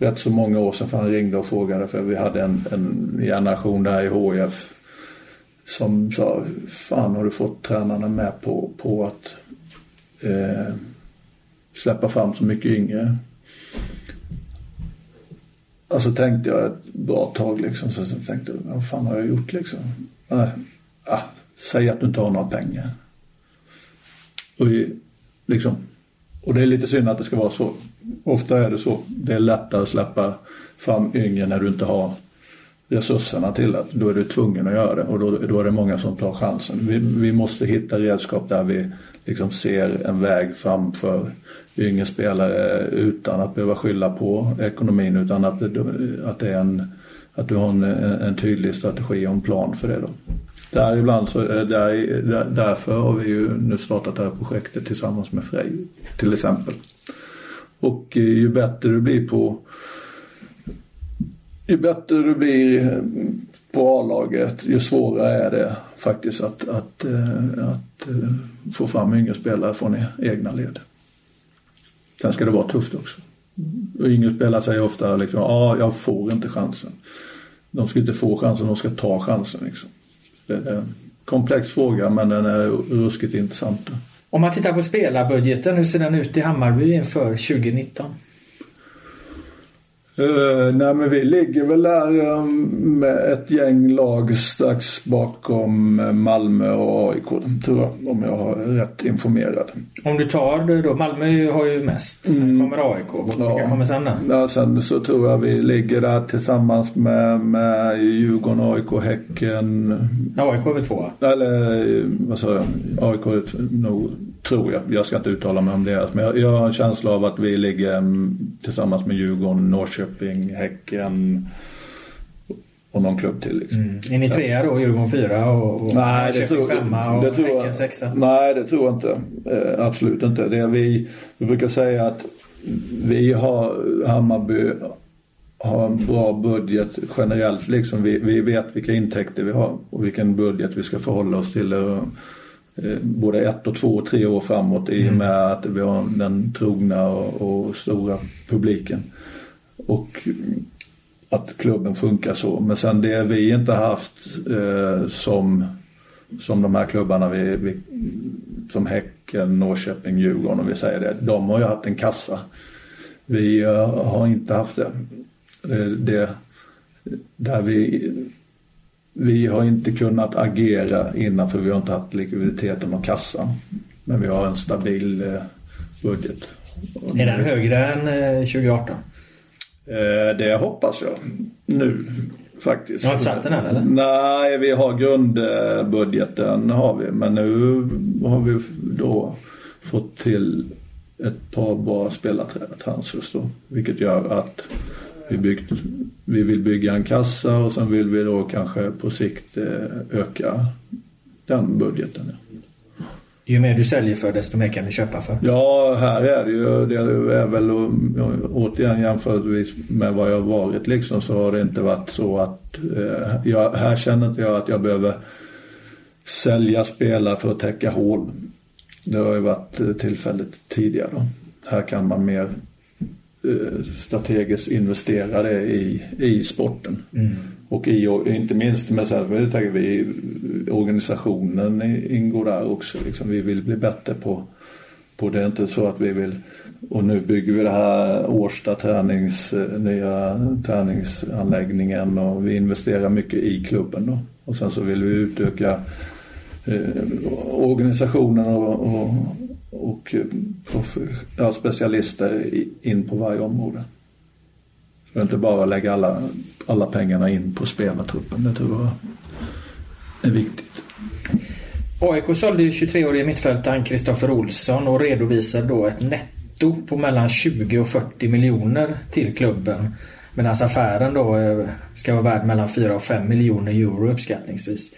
rätt så många år sedan för han ringde och frågade för vi hade en, en generation där i HF som sa Fan har du fått tränarna med på, på att eh, släppa fram så mycket yngre? Alltså tänkte jag ett bra tag liksom. Så, så tänkte jag, vad fan har jag gjort liksom? Äh, äh, säg att du inte har några pengar. Och liksom, och det är lite synd att det ska vara så. Ofta är det så. Det är lättare att släppa fram yngre när du inte har resurserna till det. Då är du tvungen att göra det och då, då är det många som tar chansen. Vi, vi måste hitta redskap där vi liksom ser en väg framför yngre spelare utan att behöva skylla på ekonomin utan att, att, det är en, att du har en, en tydlig strategi och en plan för det. Då. Däribland så, där, där, därför har vi ju nu startat det här projektet tillsammans med Frej till exempel. Och eh, ju bättre du blir på ju bättre du blir på A-laget ju svårare är det faktiskt att, att, eh, att eh, få fram yngre spelare från e-, egna led. Sen ska det vara tufft också. Och yngre spelare säger ofta liksom, ja, ah, jag får inte chansen. De ska inte få chansen, de ska ta chansen. Liksom. Det är en komplex fråga men den är ruskigt intressant. Om man tittar på spelarbudgeten, hur ser den ut i Hammarby inför 2019? Uh, nej men vi ligger väl där um, med ett gäng lag strax bakom eh, Malmö och AIK tror jag. Om jag har rätt informerad. Om du tar då, Malmö har ju mest. Sen mm. kommer AIK. Vilka ja. kommer sen då? Ja, sen så tror jag vi ligger där tillsammans med, med Djurgården, AIK, Häcken. AIK är väl två? Eller vad sa jag? AIK är nog tror jag. Jag ska inte uttala mig om det. Men jag, har en känsla av att vi ligger mm, tillsammans med Djurgården, Norrköping, Häcken och någon klubb till. Liksom. Mm. Är ni trea då? Djurgården fyra och, och nej, det tror, femma och det tror Häcken jag, sexa? Nej, det tror jag inte. Eh, absolut inte. Det vi, vi brukar säga att vi har Hammarby har en bra budget generellt. Liksom vi, vi vet vilka intäkter vi har och vilken budget vi ska förhålla oss till. Eh, både ett och två och tre år framåt i och mm. med att vi har den trogna och, och stora publiken. Och att klubben funkar så. Men sen det vi inte haft eh, som, som de här klubbarna vi, vi, som Häcken, Norrköping, Djurgården om vi säger det. De har ju haft en kassa. Vi uh, har inte haft det. det, det där vi vi har inte kunnat agera innan för vi har inte haft likviditeten och kassan. Men vi har en stabil eh, budget. Är den högre än 2018? Eh, det hoppas jag nu faktiskt. Du har inte satt den än eller? Nej, vi har grundbudgeten har vi. Men nu har vi då fått till ett par bra spelartransfers då. Vilket gör att vi, byggt, vi vill bygga en kassa och sen vill vi då kanske på sikt eh, öka den budgeten. Ju mer du säljer för desto mer kan du köpa för. Ja, här är det ju, det är väl återigen jämförelsevis med vad jag varit liksom så har det inte varit så att eh, jag, här känner inte jag att jag behöver sälja spelare för att täcka hål. Det har ju varit tillfället tidigare. Här kan man mer eh, strategiskt investerade i, i sporten. Mm. Och i, inte minst, men sen tänker vi organisationen ingår där också. Liksom, vi vill bli bättre på, på det. är inte så att vi vill och nu bygger vi det här Årsta tränings, nya träningsanläggningen och vi investerar mycket i klubben då. Och sen så vill vi utöka eh, organisationen och, och, och eh, ja, specialister in på varje område. Så inte bara lägga alla, alla pengarna in på spelartruppen. Det tror jag är viktigt. AIK sålde ju 23-årige mittfältaren Kristoffer Olsson och redovisar då ett netto på mellan 20 och 40 miljoner till klubben. Medan affären då eh, ska vara värd mellan 4 och 5 miljoner euro uppskattningsvis.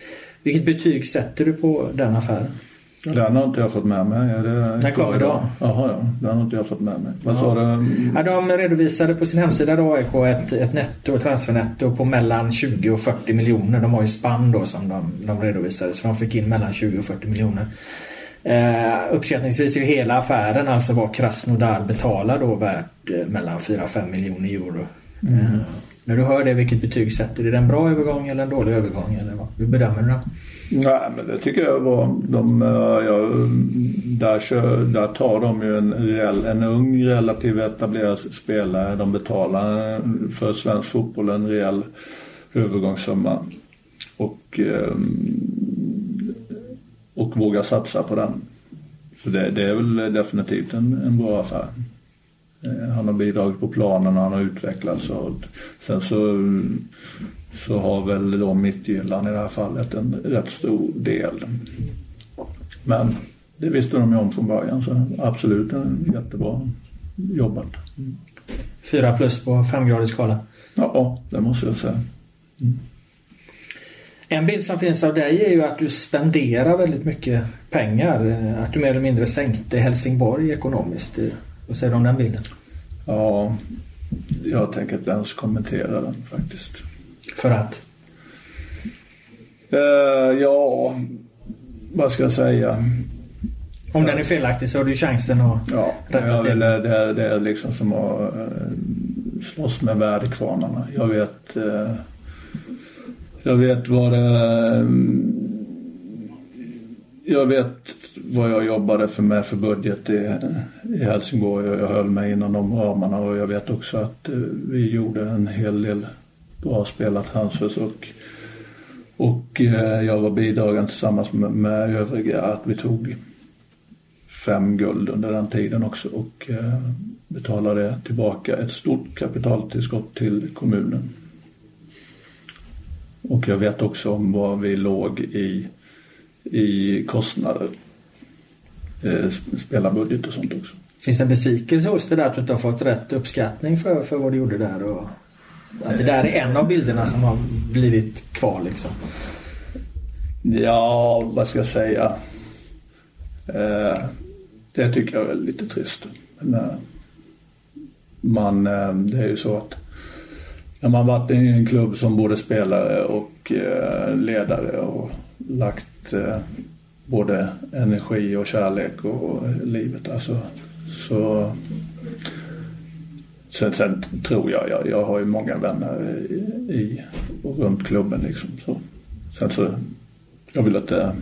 Vilket betyg sätter du på den affären? Den har inte jag fått med mig. Är det den kommer idag. Jaha, ja. Den har inte jag fått med mig. Vad ja. sa du? Ja, de redovisade på sin hemsida då AIK ett, ett netto, transfernetto på mellan 20 och 40 miljoner. De har ju spann då som de, de redovisade så de fick in mellan 20 och 40 miljoner. Eh, uppskattningsvis är ju hela affären, alltså vad Krasnodar betalar då värt eh, mellan 4 och 5 miljoner euro. Mm. Eh, när du hör det, vilket betyg sätter du? Är det en bra övergång eller en dålig övergång? Eller vad? Hur bedömer du den? Nej, men det tycker jag var. De, eh, ja, där, kör, där tar de ju en, en ung relativt etablerad spelare. De betalar eh, för svensk fotboll en rejäl övergångssumma. Och, eh, och vågar satsa på den. Så det, det är väl definitivt en, en bra affär. Eh, han har bidragit på planen och han har utvecklats. Och sen så, så har väl då Mittjylland i det här fallet en rätt stor del. Men det visste de ju om från början så absolut en jättebra jobbat. Fyra plus på femgradig skala? Ja, det måste jag säga. Mm. En bild som finns av dig är ju att du spenderar väldigt mycket pengar. Att du mer eller mindre sänkte Helsingborg ekonomiskt. Vad säger du om den bilden? Ja, jag tänker inte ens kommentera den faktiskt. För att? Uh, ja, vad ska jag säga? Om den är felaktig så har du chansen att ja, rätta till. Ja, det, är, det är liksom som att uh, slåss med värdekvarnarna. Jag vet, uh, jag vet vad det um, jag vet vad jag jobbade för med för budget i, i Helsingborg och jag höll mig inom de ramarna och jag vet också att eh, vi gjorde en hel del bra spelat transfers och, och eh, jag var bidragande tillsammans med, med övriga att vi tog fem guld under den tiden också och eh, betalade tillbaka ett stort kapitaltillskott till kommunen. Och jag vet också om vad vi låg i i kostnader. Eh, spelarbudget och sånt också. Finns det en besvikelse hos dig där att du inte har fått rätt uppskattning för, för vad du gjorde där? Och att det där är en av bilderna som har blivit kvar liksom? Ja, vad ska jag säga? Eh, det tycker jag är lite trist. Men, eh, man, eh, det är ju så att när man varit i en klubb som både spelare och ledare och lagt eh, både energi och kärlek och livet. Alltså, så, sen, sen tror jag, jag, jag har ju många vänner i, i och runt klubben liksom. Så. Sen så, jag vill inte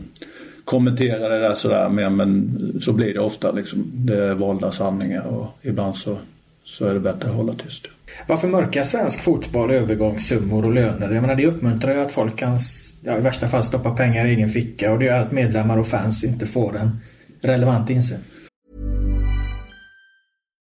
kommentera det där sådär mer men så blir det ofta liksom. Det är valda sanningar och ibland så, så är det bättre att hålla tyst. Varför mörkar svensk fotboll övergångssummor och löner? Jag menar det uppmuntrar ju att folk kan ja, i värsta fall stoppa pengar i egen ficka och det gör att medlemmar och fans inte får en relevant insyn.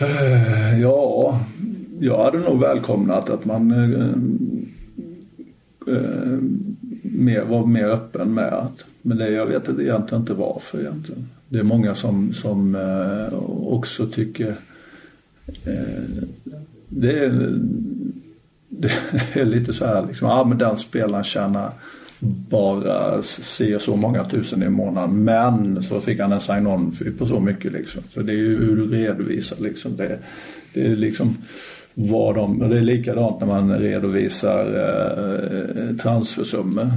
Eh, ja, jag hade nog välkomnat att man eh, eh, mer, var mer öppen med att, men det jag vet egentligen inte varför egentligen. det är många som, som eh, också tycker eh, det är, det är lite så här liksom, ja men den spelaren tjänar bara se så många tusen i månaden men så fick han en sign-on på så mycket liksom. Så det är ju hur du redovisar liksom. Det, det är liksom vad de, det är likadant när man redovisar eh, transfersummor.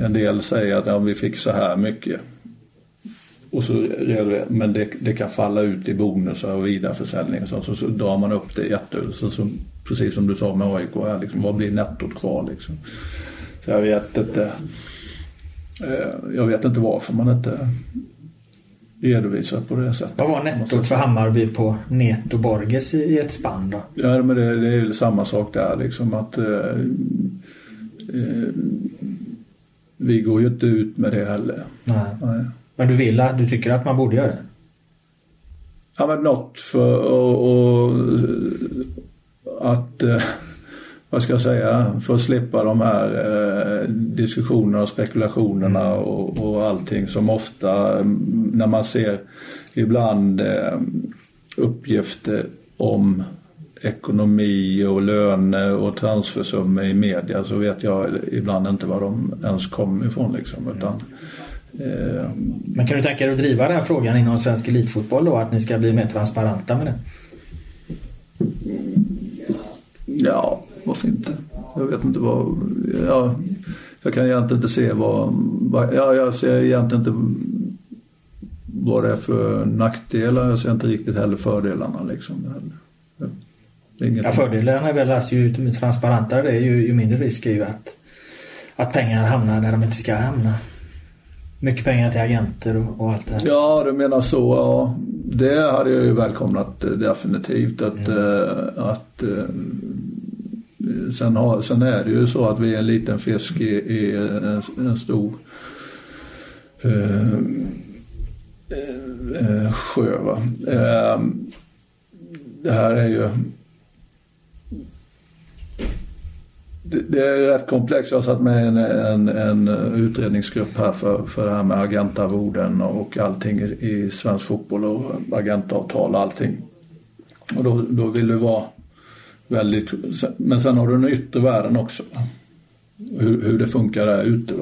En del säger att ja, vi fick så här mycket. Och så, men det, det kan falla ut i bonusar och vidareförsäljning och så, så, så drar man upp det jätte, så, så, precis som du sa med AIK här, liksom, vad blir nettot kvar liksom. Så jag vet inte. Eh, jag vet inte varför man inte redovisar på det sättet. Vad var nettot för Hammarby på Neto Borges i ett spann då? Ja men det, det är ju samma sak där liksom att eh, eh, vi går ju inte ut med det heller. Nej. Nej. Men du vill att, du tycker att man borde göra det? Ja men något för och, och att eh, vad ska jag säga, för att slippa de här eh, diskussionerna och spekulationerna och, och allting som ofta mm, när man ser ibland eh, uppgifter om ekonomi och löner och transfersummor i media så vet jag ibland inte var de ens kommer ifrån liksom. Utan, eh, Men kan du tänka dig att driva den här frågan inom svensk elitfotboll då? Att ni ska bli mer transparenta med det? Ja, varför inte? Jag vet inte vad... Ja, jag kan egentligen inte se vad... ja, jag ser egentligen inte vad det är för nackdelar. Jag ser inte riktigt heller fördelarna. Liksom. Inget... Ja, fördelarna är väl att ju transparentare det är ju, ju mindre risk är ju att, att pengar hamnar där de inte ska hamna. Mycket pengar till agenter och, och allt det här. Ja, du menar så. Ja. Det hade jag ju välkomnat eh, definitivt. Att, mm. äh, att äh, sen, har, sen är det ju så att vi är en liten fisk i, i en, en, stor äh, sjö. Va? Ehm, det här är ju det är rätt komplext. Jag har satt med en, en, en utredningsgrupp här för, för det här med agentarvoden och allting i, i svensk fotboll och agentavtal och allting. Och då, då vill du vara väldigt... Men sen har du den yttre världen också. Hur, hur det funkar där ute.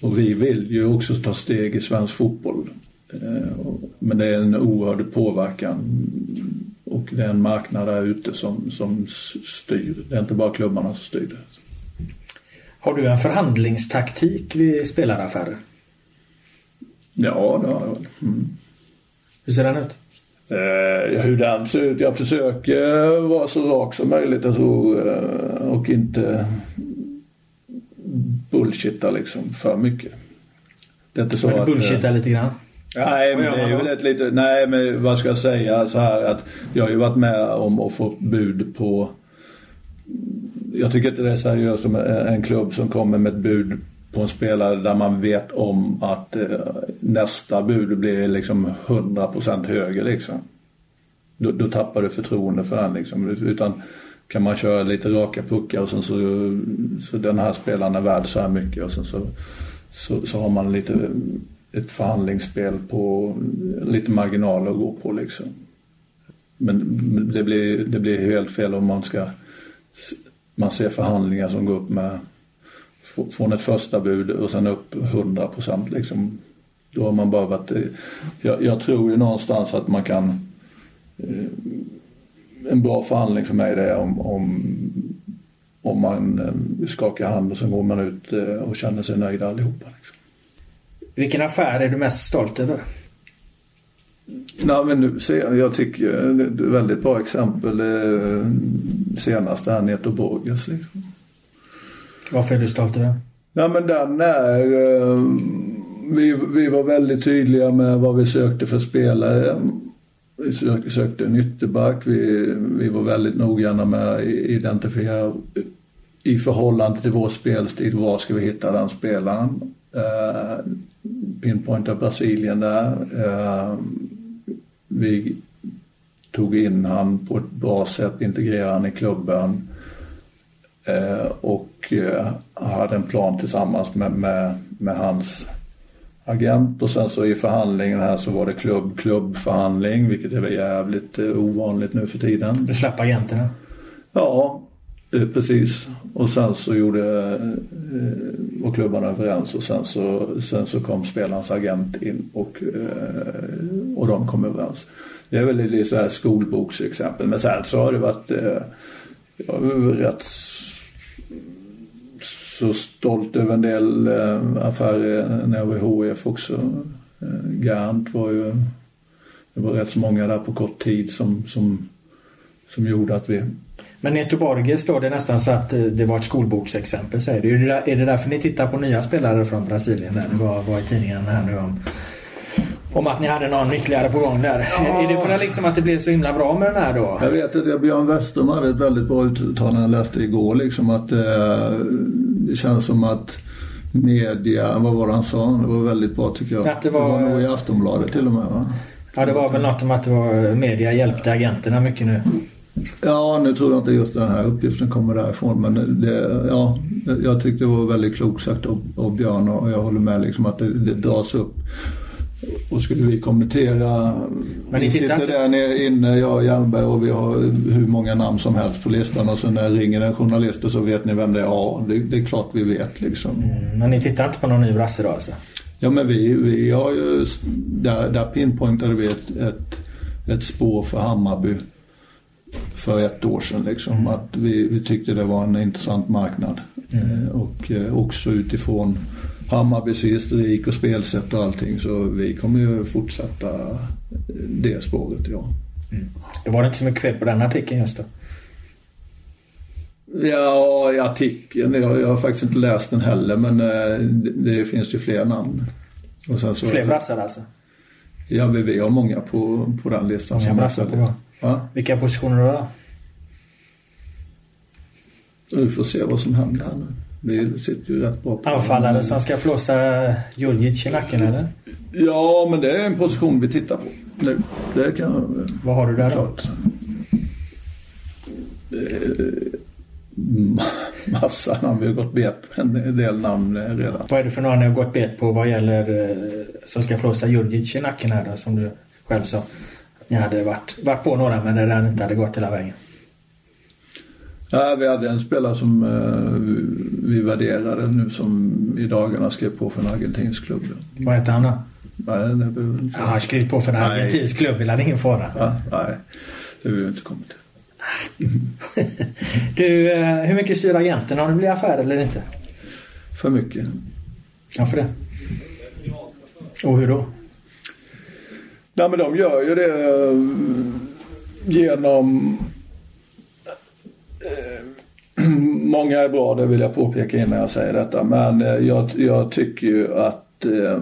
Och vi vill ju också ta steg i svensk fotboll. Eh, men det är en oerhörd påverkan och det är en marknad där ute som, som styr. Det är inte bara klubbarna som styr det. Har du en förhandlingstaktik vid spelaraffärer? Ja, det har jag. Mm. Hur ser den ut? Eh, hur den ser ut? Jag försöker vara så rak som möjligt alltså, och inte bullshitta liksom för mycket. Det är inte så men att, lite grann? Nej, men det är väl ett lite, nej men vad ska jag säga så här att jag har ju varit med om att få bud på jag tycker inte det är seriöst om en klubb som kommer med ett bud på en spelare där man vet om att eh, nästa bud blir liksom 100% högre liksom. Då, då, tappar du förtroende för den liksom. Utan kan man köra lite raka puckar och sen så, så den här spelaren är värd så här mycket och sen så, så, så har man lite ett förhandlingsspel på lite marginaler att gå på liksom. Men det blir, det blir helt fel om man ska man ser förhandlingar som går upp med från ett första bud och sen upp 100 procent liksom. Då har man bara varit, jag, jag, tror ju någonstans att man kan eh, en bra förhandling för mig det är om, om, om man eh, skakar hand och sen går man ut eh, och känner sig nöjd allihopa. Liksom. Vilken affär är du mest stolt över? Nej, men nu jag tycker ett väldigt bra exempel senast här Neto Borges. Liksom. Varför är du stolt över den? Nej men den är eh, vi, vi var väldigt tydliga med vad vi sökte för spelare. Vi sökte, sökte en ytterback. Vi, vi var väldigt noggranna med att identifiera i förhållande till vår spelstil, var ska vi hitta den spelaren? Eh, uh, pinpointa Brasilien där. Uh, vi tog in han på ett bra sätt, integrerade han i klubben och hade en plan tillsammans med, med, med hans agent och sen så i förhandlingen här så var det klubb-klubbförhandling vilket är jävligt eh, ovanligt nu för tiden. Du slapp agenterna? Ja, eh, precis. Och sen så gjorde eh, var klubbarna överens och sen så, sen så kom spelarens agent in och, och de kom överens. Det är väl lite så här skolboksexempel men sen så har det varit är rätt så stolt över en del eh, affärer när jag var i HF också. Eh, Garant var ju, det var rätt så många där på kort tid som, som, som gjorde att vi men Neto Borges står det nästan så att eh, det var ett skolboksexempel säger du. Är det, där, är det därför ni tittar på nya spelare från Brasilien? Där? Det var, var i tidningen här nu om om att ni hade någon ytterligare på gång där. Ja. Är det för att, liksom att det blev så himla bra med den här då? Jag vet att Björn Western hade ett väldigt bra uttalande jag läste igår. Liksom att eh, det känns som att media, vad var det han sa? Det var väldigt bra tycker jag. Att det, var, det var nog i Aftonbladet till och med va? Ja det var väl något om att det var media hjälpte agenterna mycket nu. Ja, nu tror jag inte just den här uppgiften kommer därifrån men det, ja, jag tyckte det var väldigt klokt sagt av, av Björn och jag håller med liksom att det, det dras upp och skulle vi kommentera, Men vi sitter inte... där nere inne, jag och Hjelmberg och vi har hur många namn som helst på listan och sen när ringer en journalist och så vet ni vem det är. Ja, det, det är klart vi vet liksom. Mm, men ni tittar inte på någon ny brasse då alltså? Ja men vi, vi har ju, där, där pinpointade vi ett, ett, ett spår för Hammarby för ett år sedan liksom. Mm. Att vi, vi tyckte det var en intressant marknad. Mm. Eh, och eh, också utifrån Hammarbys historik och spelsätt och allting så vi kommer ju fortsätta det spåret ja. Mm. Det var inte så mycket fel på den artikeln just då? Ja, artikeln. Jag, jag har faktiskt inte läst den heller men det, eh, det finns ju fler namn. Och sen så, fler brassar alltså? Ja, vi, vi har många på, på den listan. Många brassar på ja. Vilka positioner då? Vi får se vad som händer här nu. Vi sitter ju rätt bra på Anfallare som ska flåsa Djurdjic i nacken eller? Ja, men det är en position vi tittar på nu. Det kan Vad har du där klart. då? Massa namn. Vi har gått bet på en del namn redan. Vad är det för några ni har gått bet på vad gäller eh, som ska flåsa Djurdjic i nacken här då, som du själv sa? Ni hade varit, varit på några men det där inte hade gått hela vägen. Ja, vi hade en spelare som eh, vi värderade nu som i dagarna skrev på för en argentinsk klubb. Vad heter han då? Nej, det behöver inte. Ja, han skrev på för en argentinsk klubb, vill han ingen fara? Ja, nej, det vill vi inte komma till. du, eh, hur mycket styr agenten? Har det blivit affär eller inte? För mycket. Varför det? Och hur då? Nej men de gör ju det eh, genom många är bra, det vill jag påpeka innan jag säger detta. Men eh, jag, jag tycker ju att eh,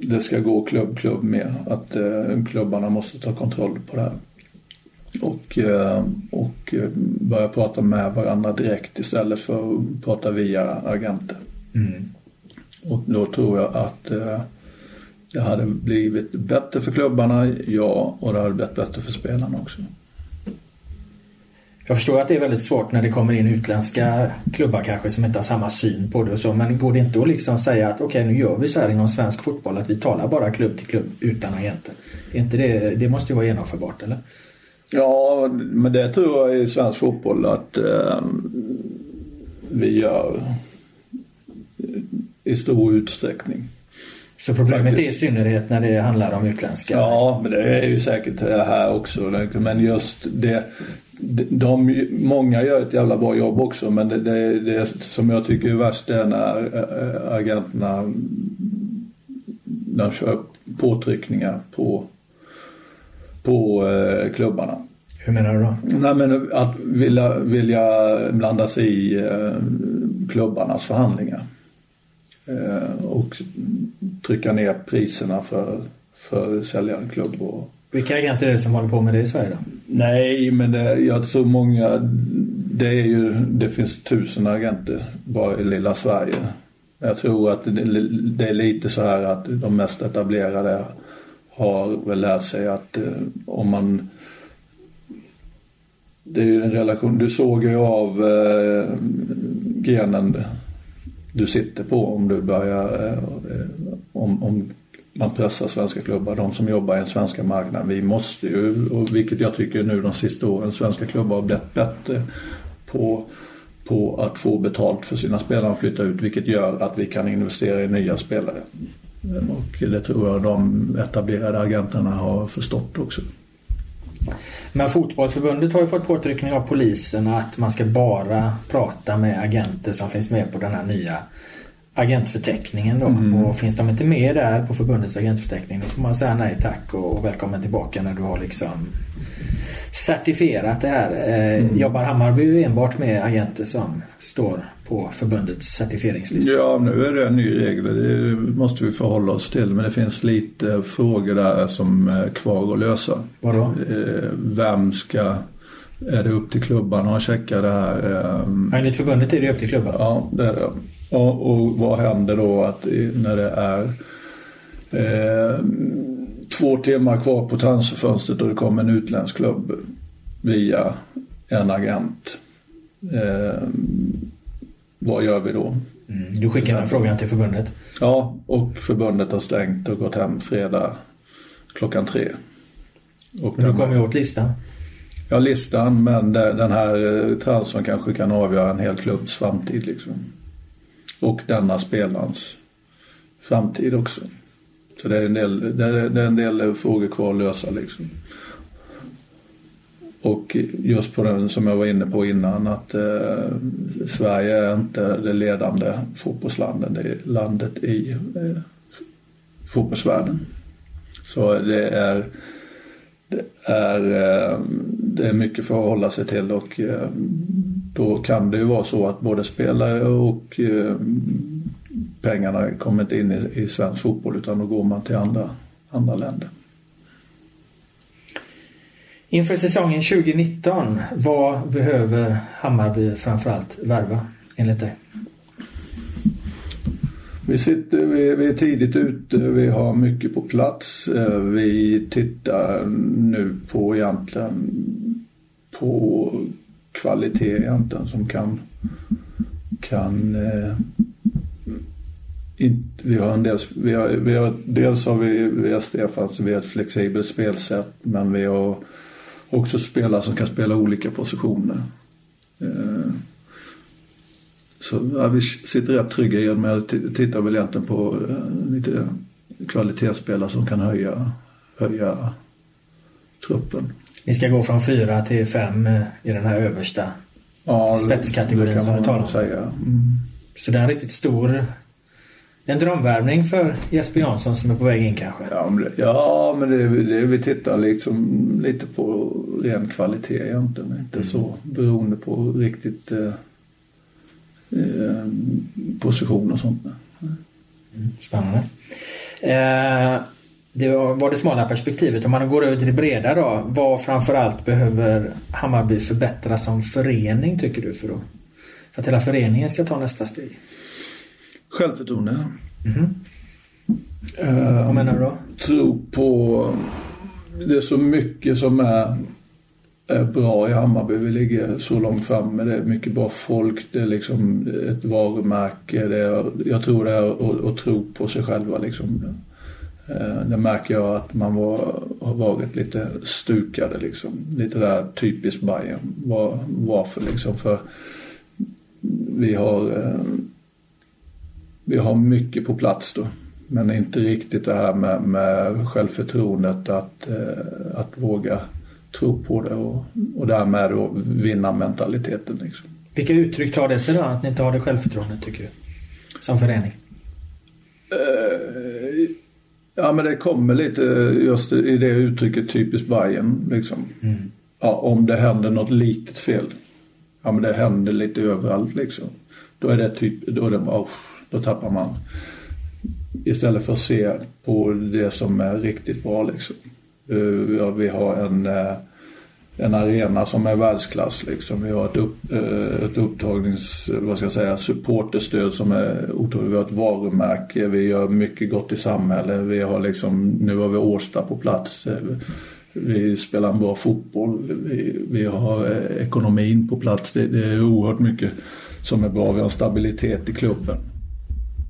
det ska gå klubb, klubb med. Att eh, klubbarna måste ta kontroll på det här. Och, eh, och eh, börja prata med varandra direkt istället för att prata via agenter. Mm. Och då tror jag att eh, det hade blivit bättre för klubbarna, ja, och det hade blivit bättre för spelarna också. Jag förstår att det är väldigt svårt när det kommer in utländska klubbar kanske som inte har samma syn på det och så. Men går det inte att liksom säga att okej okay, nu gör vi så här inom svensk fotboll att vi talar bara klubb till klubb utan agenter. inte det, det måste ju vara genomförbart eller? Ja, men det tror jag i svensk fotboll att eh, vi gör i stor utsträckning. Så problemet Faktiskt. är i synnerhet när det handlar om utländska? Ja, men det är ju säkert här också. Men just det, de, många gör ett jävla bra jobb också men det, det, det som jag tycker är värst är när äh, agenterna de kör påtryckningar på, på äh, klubbarna. Hur menar du då? Nej, men att vilja, vilja blanda sig i äh, klubbarnas förhandlingar. och trycka ner priserna för, för säljande klubb och vilka agenter är det som håller på med det i Sverige då? Nej, men det, jag tror många... Det, är ju, det finns tusen agenter bara i lilla Sverige. Jag tror att det, det är lite så här att de mest etablerade har väl lärt sig att eh, om man... Det är ju en relation. Du såg ju av eh, grenen du sitter på om du börjar, eh, om, om man pressar svenska klubbar, de som jobbar i den svenska marknaden. Vi måste ju, och vilket jag tycker nu de sista åren, svenska klubbar har blivit bättre på, på att få betalt för sina spelare och flytta ut vilket gör att vi kan investera i nya spelare. Och det tror jag de etablerade agenterna har förstått också. Men fotbollsförbundet har ju fått påtryckning av polisen att man ska bara prata med agenter som finns med på den här nya agentförteckningen då. Mm. Och finns de inte med där på förbundets agentförteckning då får man säga nej tack och välkommen tillbaka när du har liksom certifierat det här. Eh, mm. Jobbar Hammarby enbart med agenter som står på förbundets certifieringslista? Ja, nu är det en ny regel. Det måste vi förhålla oss till. Men det finns lite frågor där som är kvar att lösa. Vadå? Eh, vem ska... Är det upp till klubbarna att checka det här? Ehm, enligt förbundet är det upp till klubbarna. Ja, det är det. Och, och vad händer då att när det är eh, två timmar kvar på transferfönstret och det kommer en utländsk klubb via en agent. Eh, vad gör vi då? Mm, du skickar den frågan till förbundet? Ja, och förbundet har stängt och gått hem fredag klockan tre. Och men du kommer ju åt listan? Ja, listan, men den här eh, transfern kanske kan avgöra en hel klubbs framtid liksom. Och denna spelarens framtid också. Så det är en del, det är, det är en del frågor kvar att lösa liksom. Och just på den som jag var inne på innan att eh, Sverige är inte det ledande fotbollslandet, det är landet i eh, fotbollsvärlden. Så det är, det är, eh, det är mycket för att hålla sig till och eh, då kan det ju vara så att både spelare och eh, pengarna kommer inte in i, i svensk fotboll utan då går man till andra, andra länder. Inför säsongen 2019, vad behöver Hammarby framförallt värva enligt dig? Vi, sitter, vi, vi, är tidigt ute, vi har mycket på plats. Eh, vi tittar nu på egentligen på kvalitet egentligen som kan, kan eh, inte, vi har en del, vi har, vi har, dels har vi, vi har Stefans, vi har ett flexibelt spelsätt men vi har också spelare som kan spela olika positioner. Eh, så ja, vi sitter rätt trygga i men jag tittar väl egentligen på eh, lite kvalitetsspelare som kan höja, höja truppen. Ni ska gå från fyra till fem eh, i den här översta ja, spetskategorin som du talar om. Säga. Mm. Så det är en riktigt stor en drömvärvning för Jesper Jansson som är på väg in kanske? Ja, men det, ja, men det, det, vi tittar liksom lite på ren kvalitet egentligen. Inte mm. så beroende på riktigt eh, eh, position och sånt. Mm, spännande. Eh, det var det smala perspektivet. Om man går över till det breda då. Vad framförallt behöver Hammarby förbättra som förening tycker du för, att, för att hela föreningen ska ta nästa steg? Självförtroende. Mm. Uh, Vad menar du då? Tro på... Det är så mycket som är, är bra i Hammarby. Vi ligger så långt framme. Det är mycket bra folk. Det är liksom ett varumärke. Det är, jag tror det är att tro på sig själva. Liksom. Uh, det märker jag att man var, har varit lite stukade. Liksom. Lite där typiskt Bayern. Var, varför liksom? För vi har uh, vi har mycket på plats då. Men inte riktigt det här med, med självförtroendet att, eh, att våga tro på det och, och därmed då vinna mentaliteten. Liksom. Vilka uttryck tar det sig då att ni inte har det självförtroendet tycker du? Som förening? Uh, ja men det kommer lite just i det uttrycket typiskt Bayern liksom. Mm. Ja, om det händer något litet fel. Ja men det händer lite överallt liksom. Då är det typ, då är det oh, då tappar man. Istället för att se på det som är riktigt bra liksom. Uh, vi har en, uh, en arena som är världsklass liksom. Vi har ett, upp, eh, ett upptagnings, eh, vad ska jag säga, supporterstöd som är otroligt. Vi har ett varumärke, vi gör mycket gott i samhället. Vi har liksom, nu har vi Årsta på plats. Vi spelar en bra fotboll. Vi, vi har eh, ekonomin på plats. Det, det är oerhört mycket som är bra. Vi har en stabilitet i klubben.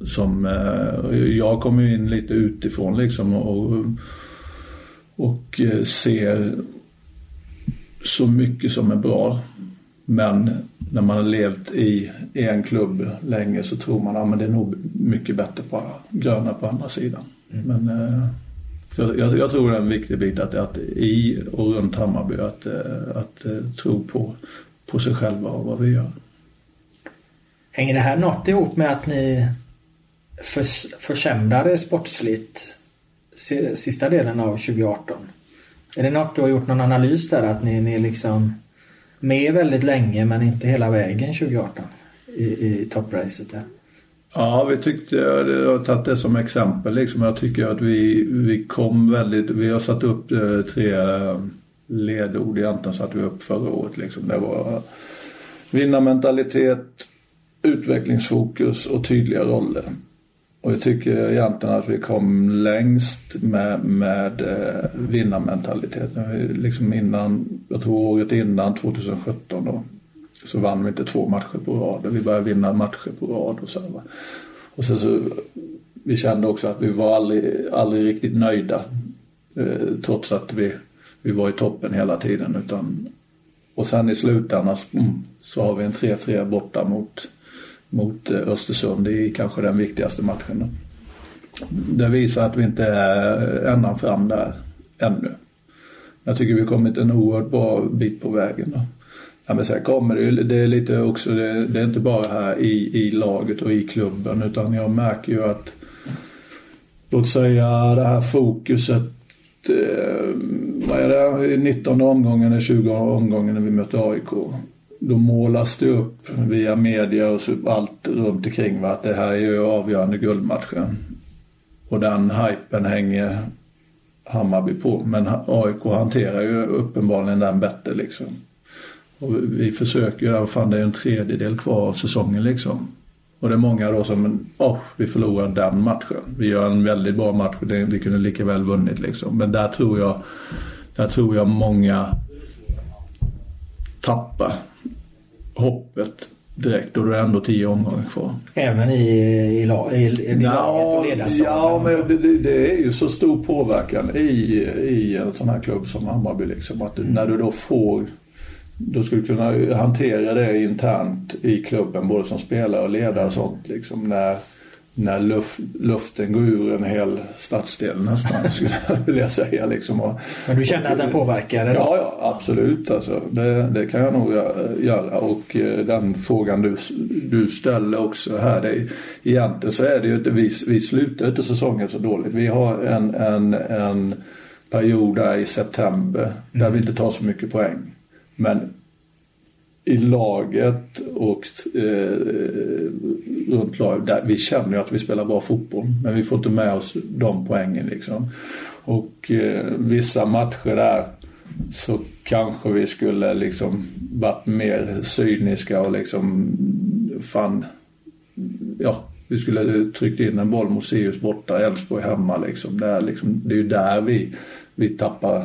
som eh, jag kommer in lite utifrån liksom och, och ser så mycket som är bra. Men när man har levt i en klubb länge så tror man att ja, det är nog mycket bättre på gröna på andra sidan. Mm. Men eh, jag, jag, tror det är en viktig bit att, att i och runt Hammarby att, att, att tro på, på sig själva och vad vi gör. Hänger det här något ihop med att ni förs försämrade sportsligt sista delen av 2018? Är det något du har gjort någon analys där att ni, ni liksom med väldigt länge men inte hela vägen 2018 i, i toppracet där? Ja, vi tyckte, jag har tagit det som exempel liksom. Jag tycker att vi, vi kom väldigt, vi har satt upp eh, tre eh, ledord egentligen satte vi upp förra året liksom. Det var vinnarmentalitet, utvecklingsfokus och tydliga roller. Och jag tycker egentligen att vi kom längst med, med eh, vinnarmentaliteten. Liksom innan, jag tror året innan, 2017 då, så vann vi inte två matcher på rad. Vi började vinna matcher på rad och så. Va? Och sen så, vi kände också att vi var aldrig, aldrig riktigt nöjda. Eh, trots att vi, vi var i toppen hela tiden. Utan, och sen i slutändan mm, så har vi en 3-3 borta mot mot eh, Östersund i kanske den viktigaste matchen. Det visar att vi inte är ända fram där ännu. Jag tycker vi kommit en oerhört bra bit på vägen. Då. Ja, men sen kommer det ju, det är lite också, det, det, är inte bara här i, i laget och i klubben utan jag märker ju att låt säga det här fokuset eh, vad är det, 19 omgången eller 20 omgången när vi möter AIK då målas det upp via media och allt runt omkring att det här är ju avgörande guldmatchen. Och den hypen hänger Hammarby på. Men AIK hanterar ju uppenbarligen den bättre liksom. Och vi försöker ju, fan det är en tredjedel kvar av säsongen liksom. Och det är många då som, åh, oh, vi förlorar den matchen. Vi gör en väldigt bra match, vi kunde lika väl vunnit liksom. Men där tror jag, där tror jag många tappar hoppet direkt och då är det ändå tio omgångar kvar. Även i, i, i, i ja, ledarstaben? Ja, men det, det, är ju så stor påverkan i, i en sån här klubb som Hammarby. Liksom, att mm. när du då får då skulle du kunna hantera det internt i klubben både som spelare och ledare och sånt. Liksom, när, när luft, luften går ur en hel stadsdel nästan skulle jag vilja säga. Liksom. Och, Men du känner att den påverkar? Ja, ja, absolut. Alltså, det, det kan jag nog göra. Och eh, den frågan du, du ställer också här. Det, egentligen så är det ju inte, vi, vi slutar inte säsongen så dåligt. Vi har en, en, en period där i september mm. där vi inte tar så mycket poäng. Men i laget och eh, runt laget. Där, vi känner ju att vi spelar bra fotboll men vi får inte med oss de poängen liksom. Och eh, vissa matcher där så kanske vi skulle liksom varit mer cyniska och liksom fan, ja vi skulle tryckt in en boll mot Sirius borta, Elfsborg hemma liksom. Det är, liksom. det är ju där vi, vi tappar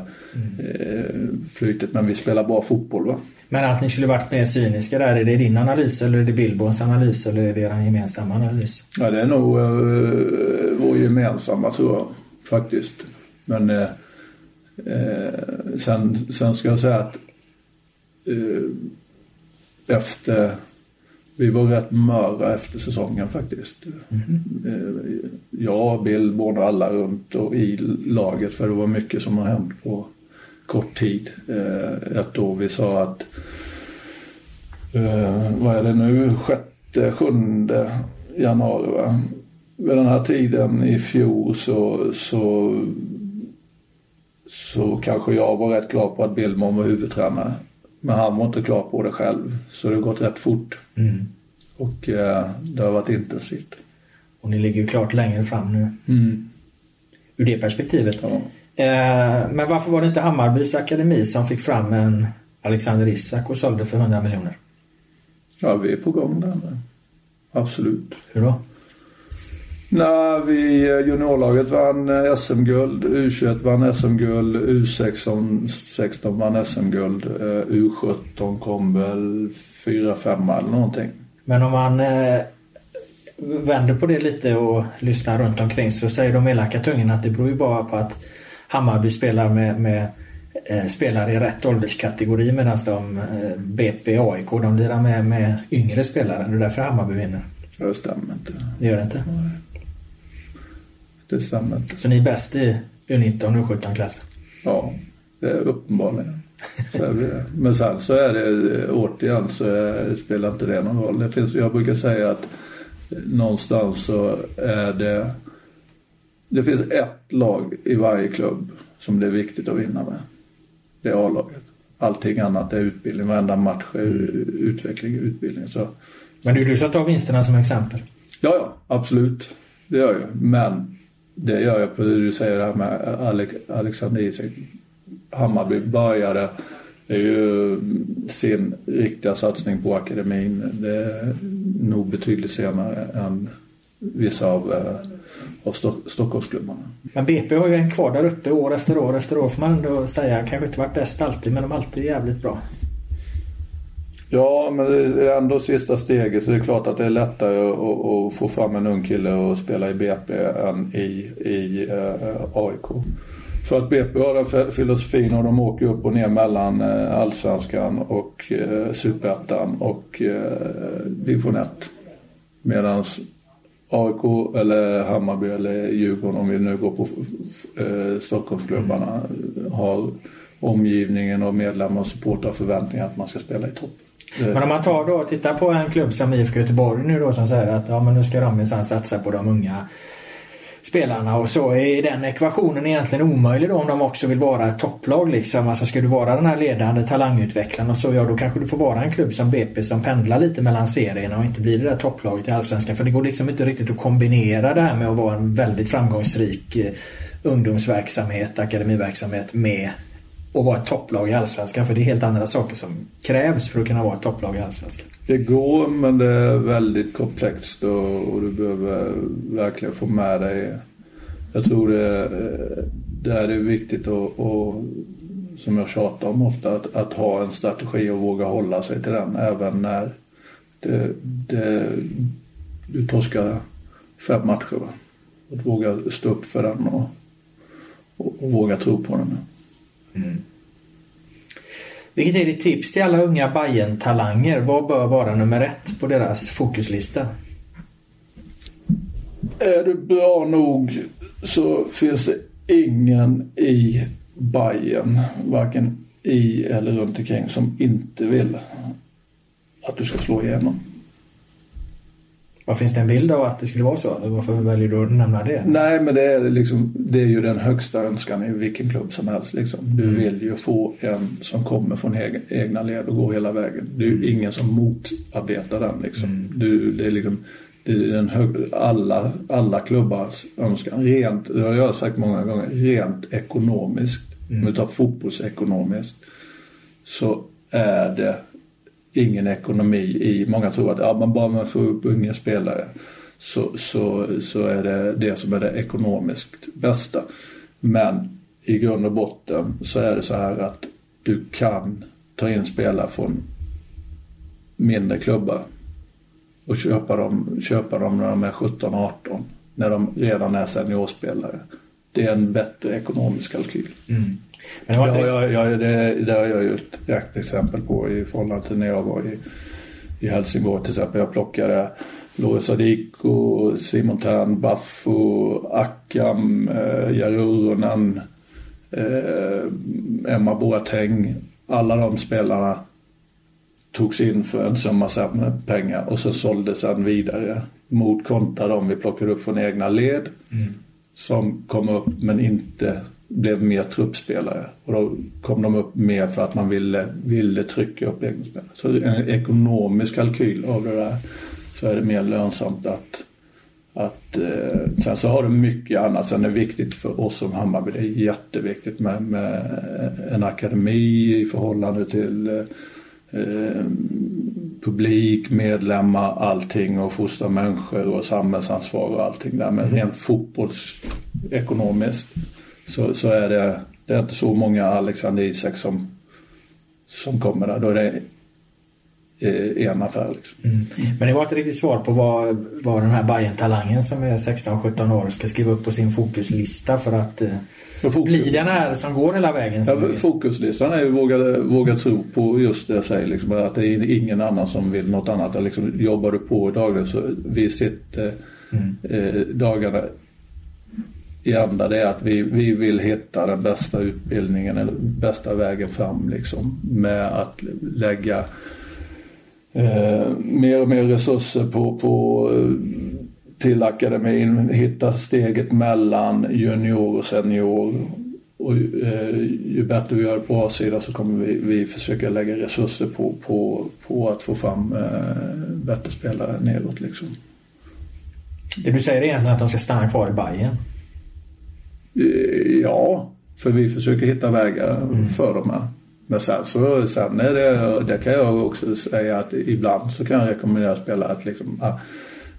eh, flytet men vi spelar bra fotboll va. Men att ni skulle varit mer cyniska där, är det din analys eller är det Billborns analys eller är det er gemensamma analys? Ja, det är nog uh, vår gemensamma tror jag faktiskt. Men uh, uh, sen, sen ska jag säga att uh, efter vi var rätt mörra efter säsongen faktiskt. Mm. Jag, Bill, alla runt och i laget för det var mycket som har hänt på kort tid. Eh, ett år vi sa att, eh, vad är det nu, sjätte, sjunde januari va? Vid den här tiden i fjol så, så, så kanske jag var rätt klar på att Billman var huvudtränare. Men han var inte klar på det själv. Så det har gått rätt fort. Mm. Och eh, det har varit intensivt. Och ni ligger ju klart längre fram nu. Mm. Ur det perspektivet. Ja. Eh, men varför var det inte Hammarbys akademi som fick fram en Alexander Isak och sålde för 100 miljoner? Ja, vi är på gång där nu. Absolut. Hur då? När vi eh, juniorlaget vann eh, SM-guld, U21 vann SM-guld, U16 vann SM-guld, U17 kom väl 4-5 eller någonting. Men om man vänder på det lite och lyssnar runt omkring så säger de elaka tungorna att det beror ju bara på att Hammarby spelar med, med eh, spelare i rätt ålderskategori medan de eh, BP AIK de lirar med, med yngre spelare. Det är därför Hammarby vinner. Det stämmer inte. Det gör det inte? Nej. Det stämmer inte. Så ni är bäst i U19 och U17-klassen? Ja, det är uppenbarligen. Men sen så är det återigen så är, spelar inte det någon roll. Det finns, jag brukar säga att någonstans så är det det finns ett lag i varje klubb som det är viktigt att vinna med. Det är A-laget. Allting annat är utbildning. Varenda match är utveckling, utbildning. Så. Men det är du som tar vinsterna som exempel? Ja, ja, absolut. Det gör jag. Men det gör jag på det du säger det här med Alex, Alexander Isak. Hammarby började det är ju sin riktiga satsning på akademin. Det är nog betydligt senare än vissa av, eh, av Stockholmsklubbarna. Men BP har ju en kvar där uppe år efter år efter år får man ändå säga. Kanske inte varit bäst alltid men de är alltid jävligt bra. Ja, men det är ändå sista steget så det är klart att det är lättare att, få fram en ung kille och spela i BP än i, i uh, AIK. För att BP har den filosofin och de åker upp och ner mellan uh, allsvenskan och uh, superettan och uh, division 1. Medan AIK eller Hammarby eller Djurgården om vi nu går på eh, Stockholmsklubbarna har omgivningen och medlemmar och supportrar förväntningar att man ska spela i topp. Eh. Men om man tar då och tittar på en klubb som IFK Göteborg nu då som säger att ja, men nu ska de minsann satsa på de unga spelarna och så är den ekvationen egentligen omöjlig då om de också vill vara ett topplag liksom. Alltså ska du vara den här ledande talangutvecklaren och så ja då kanske du får vara en klubb som BP som pendlar lite mellan serierna och inte blir det där topplaget i Allsvenskan. För det går liksom inte riktigt att kombinera det här med att vara en väldigt framgångsrik eh, ungdomsverksamhet, akademiverksamhet med att vara ett topplag i Allsvenskan. För det är helt andra saker som krävs för att kunna vara ett topplag i Allsvenskan. Det går men det är väldigt komplext och, och du behöver verkligen få med dig. Jag tror det, det är viktigt att, och, som jag tjatar om ofta, att, att, ha en strategi och våga hålla sig till den även när det, det, du torskar fem matcher. Va? Att våga stå upp för den och, och, och våga tro på den. Mm. Vilket är ditt tips till alla unga bayern talanger Vad bör vara nummer ett på deras fokuslista? Är du bra nog så finns det ingen i Bayern, varken i eller runt omkring, som inte vill att du ska slå igenom. Vad finns det en bild av att det skulle vara så? Varför väljer du att nämna det? Nej, men det är, liksom, det är ju den högsta önskan i vilken klubb som helst. Liksom. Du mm. vill ju få en som kommer från egna led och går hela vägen. Det är ju ingen som motarbetar den. Liksom. Mm. Du, det är liksom det är den hög, alla, alla klubbars önskan. Rent, det har jag sagt många gånger, rent ekonomiskt. Mm. Om vi tar fotbollsekonomiskt så är det ingen ekonomi i, många tror att ja, man bara man får upp unga spelare så, så, så är det det som är det ekonomiskt bästa. Men i grund och botten så är det så här att du kan ta in spelare från mindre klubbar och köpa dem, köpa dem när de är 17-18 när de redan är seniorspelare. Det är en bättre ekonomisk kalkyl. Mm. Men det, har jag, jag, det, det har jag ju ett räkneexempel på i förhållande till när jag var i, i Helsingborg till exempel. Jag plockade Loris Sadiko, Simon Tern, Baffo, Akam, eh, Jarunen, eh, Emma Boateng. Alla de spelarna togs in för en summa pengar och så såldes sen vidare mot kontra de vi plockade upp från egna led mm. som kom upp men inte blev mer truppspelare. Och då kom de upp mer för att man ville, ville trycka upp egna spelare. Så en ekonomisk kalkyl av det där så är det mer lönsamt att att, eh, sen så har du mycket annat. Sen är det viktigt för oss som Hammarby. Det är jätteviktigt med, med en akademi i förhållande till eh, publik, medlemmar, allting och fostra människor och samhällsansvar och allting där. Men rent fotbollsekonomiskt så, så är det, det är inte så många Alexander Isak som, som kommer där. Då är det i en affär. Liksom. Mm. Men det var inte riktigt svar på vad, vad den här bayern talangen som är 16-17 år ska skriva upp på sin fokuslista för att eh, fokus. bli den här som går hela vägen. Ja, fokuslistan är ju våga, våga tro på just det jag säger. Liksom, att det är ingen annan som vill något annat. Liksom, jobbar du på dagligen så vi sitter mm. eh, dagarna i anda det är att vi, vi vill hitta den bästa utbildningen eller bästa vägen fram liksom med att lägga eh, mer och mer resurser på, på till akademin, hitta steget mellan junior och senior. Och, eh, ju bättre vi gör på A-sidan så kommer vi, vi försöka lägga resurser på, på, på att få fram eh, bättre spelare nedåt Liksom. Det du säger är egentligen att han ska stanna kvar i Bayern? Eh, ja, för vi försöker hitta vägar mm. för dem här. Men sen så sen är det, det kan jag också säga att ibland så kan jag rekommendera spelare att liksom,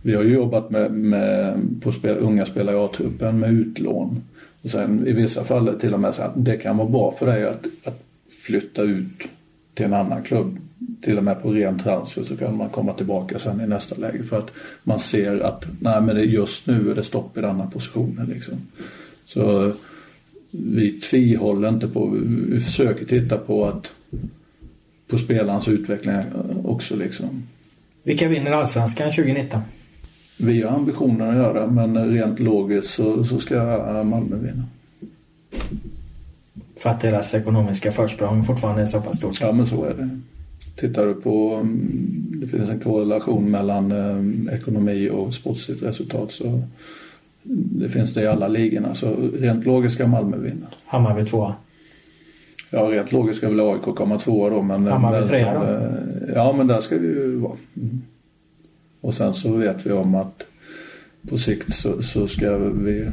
vi har ju jobbat med, med på spel, unga spelare i A-truppen med utlån. Och sen i vissa fall till och med så att det kan vara bra för dig att, att flytta ut till en annan klubb. Till och med på ren transfer så kan man komma tillbaka sen i nästa läge för att man ser att nej men just nu är det stopp i denna positionen liksom. Så vi tvihåller inte på, vi försöker titta på att på spelarens utveckling också liksom. Vilka vinner Allsvenskan 2019? Vi har ambitionen att göra men rent logiskt så, så ska Malmö vinna. För att deras ekonomiska försprång fortfarande är så pass stort? Ja men så är det. Tittar du på, mm, det finns en korrelation mellan eh, ekonomi och sportsligt resultat så det finns det i alla ligorna. Så rent logiskt ska Malmö vinna. Hammarby tvåa? Ja, rent logiskt ska väl AIK komma tvåa då. Men Hammarby trea då? Ja, men där ska vi ju vara. Mm. Och sen så vet vi om att på sikt så, så ska vi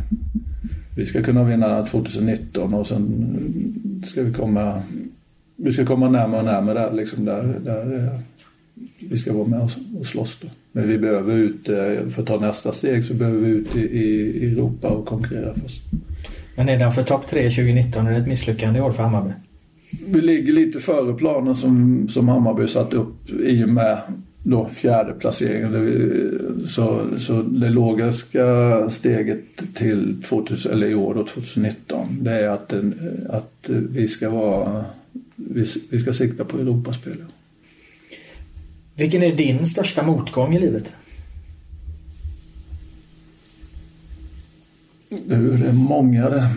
vi ska kunna vinna 2019 och sen ska vi komma vi ska komma närmare och närmare där liksom där, där vi ska vara med och slåss då. Men vi behöver ut, eh, för att ta nästa steg så behöver vi ut i, Europa och konkurrera först. Men är den för topp 3 2019 är det ett misslyckande i år för Hammarby? Vi ligger lite före planen som, som Hammarby satt upp i och med då fjärde placeringen. Så, så det logiska steget till 2000, eller i år då, 2019 det är att, att vi ska vara vi, vi ska sikta på Europaspel. Vilken är din största motgång i livet? Nu är det många det.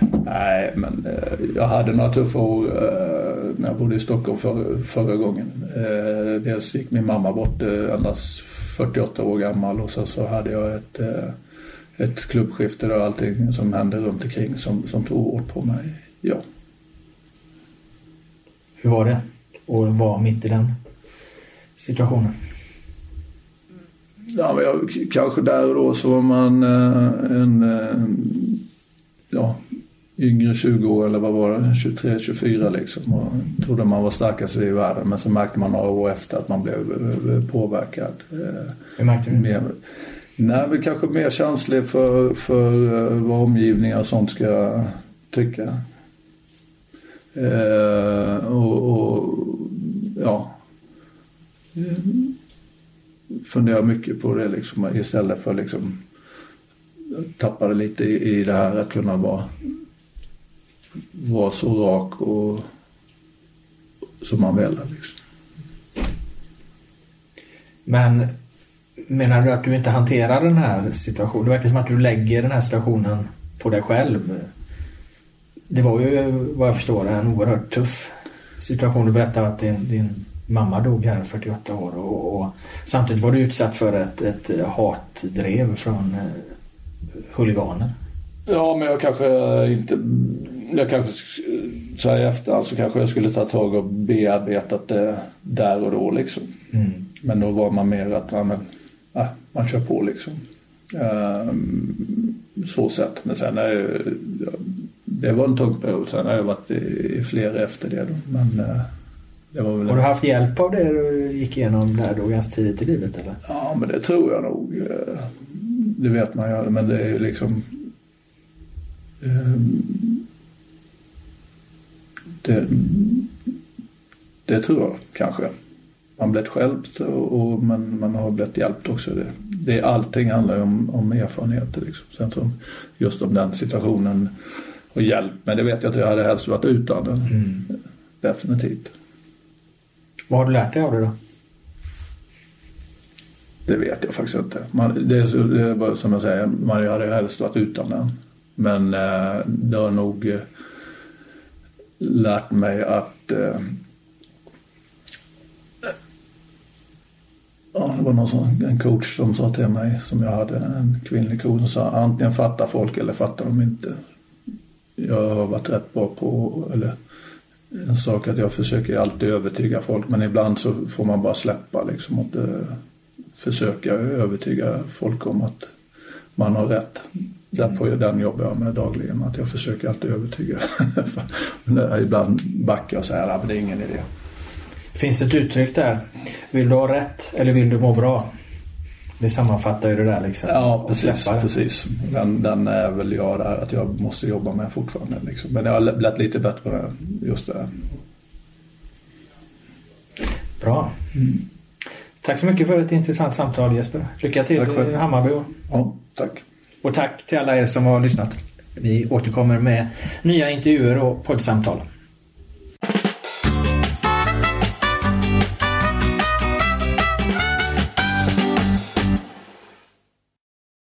Nej, men eh, jag hade några tuffa år eh, när jag bodde i Stockholm för, förra gången. Eh, dels gick min mamma bort endast 48 år gammal och sen så hade jag ett, ett klubbskifte och allting som hände runt omkring som, som tog hårt på mig. Ja. Hur var det att vara mitt i den situationen? Ja, men jag, kanske där och då så var man eh, en ja, yngre 20 år eller vad var det, 23, 24 liksom och trodde man var starkast i världen men så märkte man några år efter att man blev påverkad. Hur märkte du? Mer, nej, men kanske mer känslig för, för eh, vad omgivningar och sånt ska tycka. Eh, och, och, ja eh, funderar mycket på det liksom istället för liksom tappade lite i, i det här att kunna vara vara så rak och som man vill. Liksom. Men menar du att du inte hanterar den här situationen? Det verkar som att du lägger den här situationen på dig själv. Det var ju vad jag förstår en oerhört tuff situation. Du berättade att din, din mamma dog här 48 år och, och, samtidigt var du utsatt för ett, ett hatdrev från eh, huliganer. Ja, men jag kanske inte jag kanske så här i efterhand så kanske jag skulle ta tag och bearbetat det där och då liksom. Mm. Men då var man mer att man, äh, man kör på liksom. Um, så sett. Men sen är det, det var en tung period. Sen har jag varit i, flera efter det. Men, uh, det var väl har du haft hjälp av det du gick igenom där då ganska tidigt i livet eller? Ja men det tror jag nog. Eh, det vet man ju. Men det är ju liksom um, det, Det tror jag kanske. Man blivit hjälpt och, och men man har blivit hjälpt också. Det, det, allting handlar ju om, om erfarenheter. Liksom. Sen som just om den situationen och hjälp. Men det vet jag att jag hade helst varit utan den. Mm. Definitivt. Vad har du lärt dig av det då? Det vet jag faktiskt inte. Man, det, är, det är bara som jag säger, man hade helst varit utan den. Men eh, det har nog eh, lärt mig att eh, ja, det var någon sån, en coach som sa till mig, som jag hade, en kvinnlig coach, som sa antingen fattar folk eller fattar de inte. Jag har varit rätt bra på, eller en sak att jag försöker alltid övertyga folk men ibland så får man bara släppa liksom och försöka övertyga folk om att man har rätt. Den, är den jobbar jag med dagligen, att jag försöker alltid övertyga. ibland backar jag och säger att det är ingen idé. Finns det ett uttryck där? Vill du ha rätt eller vill du må bra? Det sammanfattar ju det där liksom. Ja, precis. precis. Den, den är väl jag där att jag måste jobba med fortfarande. Liksom. Men jag har blivit lite bättre på det, just det. Bra. Mm. Tack så mycket för ett intressant samtal Jesper. Lycka till i Hammarby. Ja, tack. Och tack till alla er som har lyssnat. Vi återkommer med nya intervjuer och poddsamtal.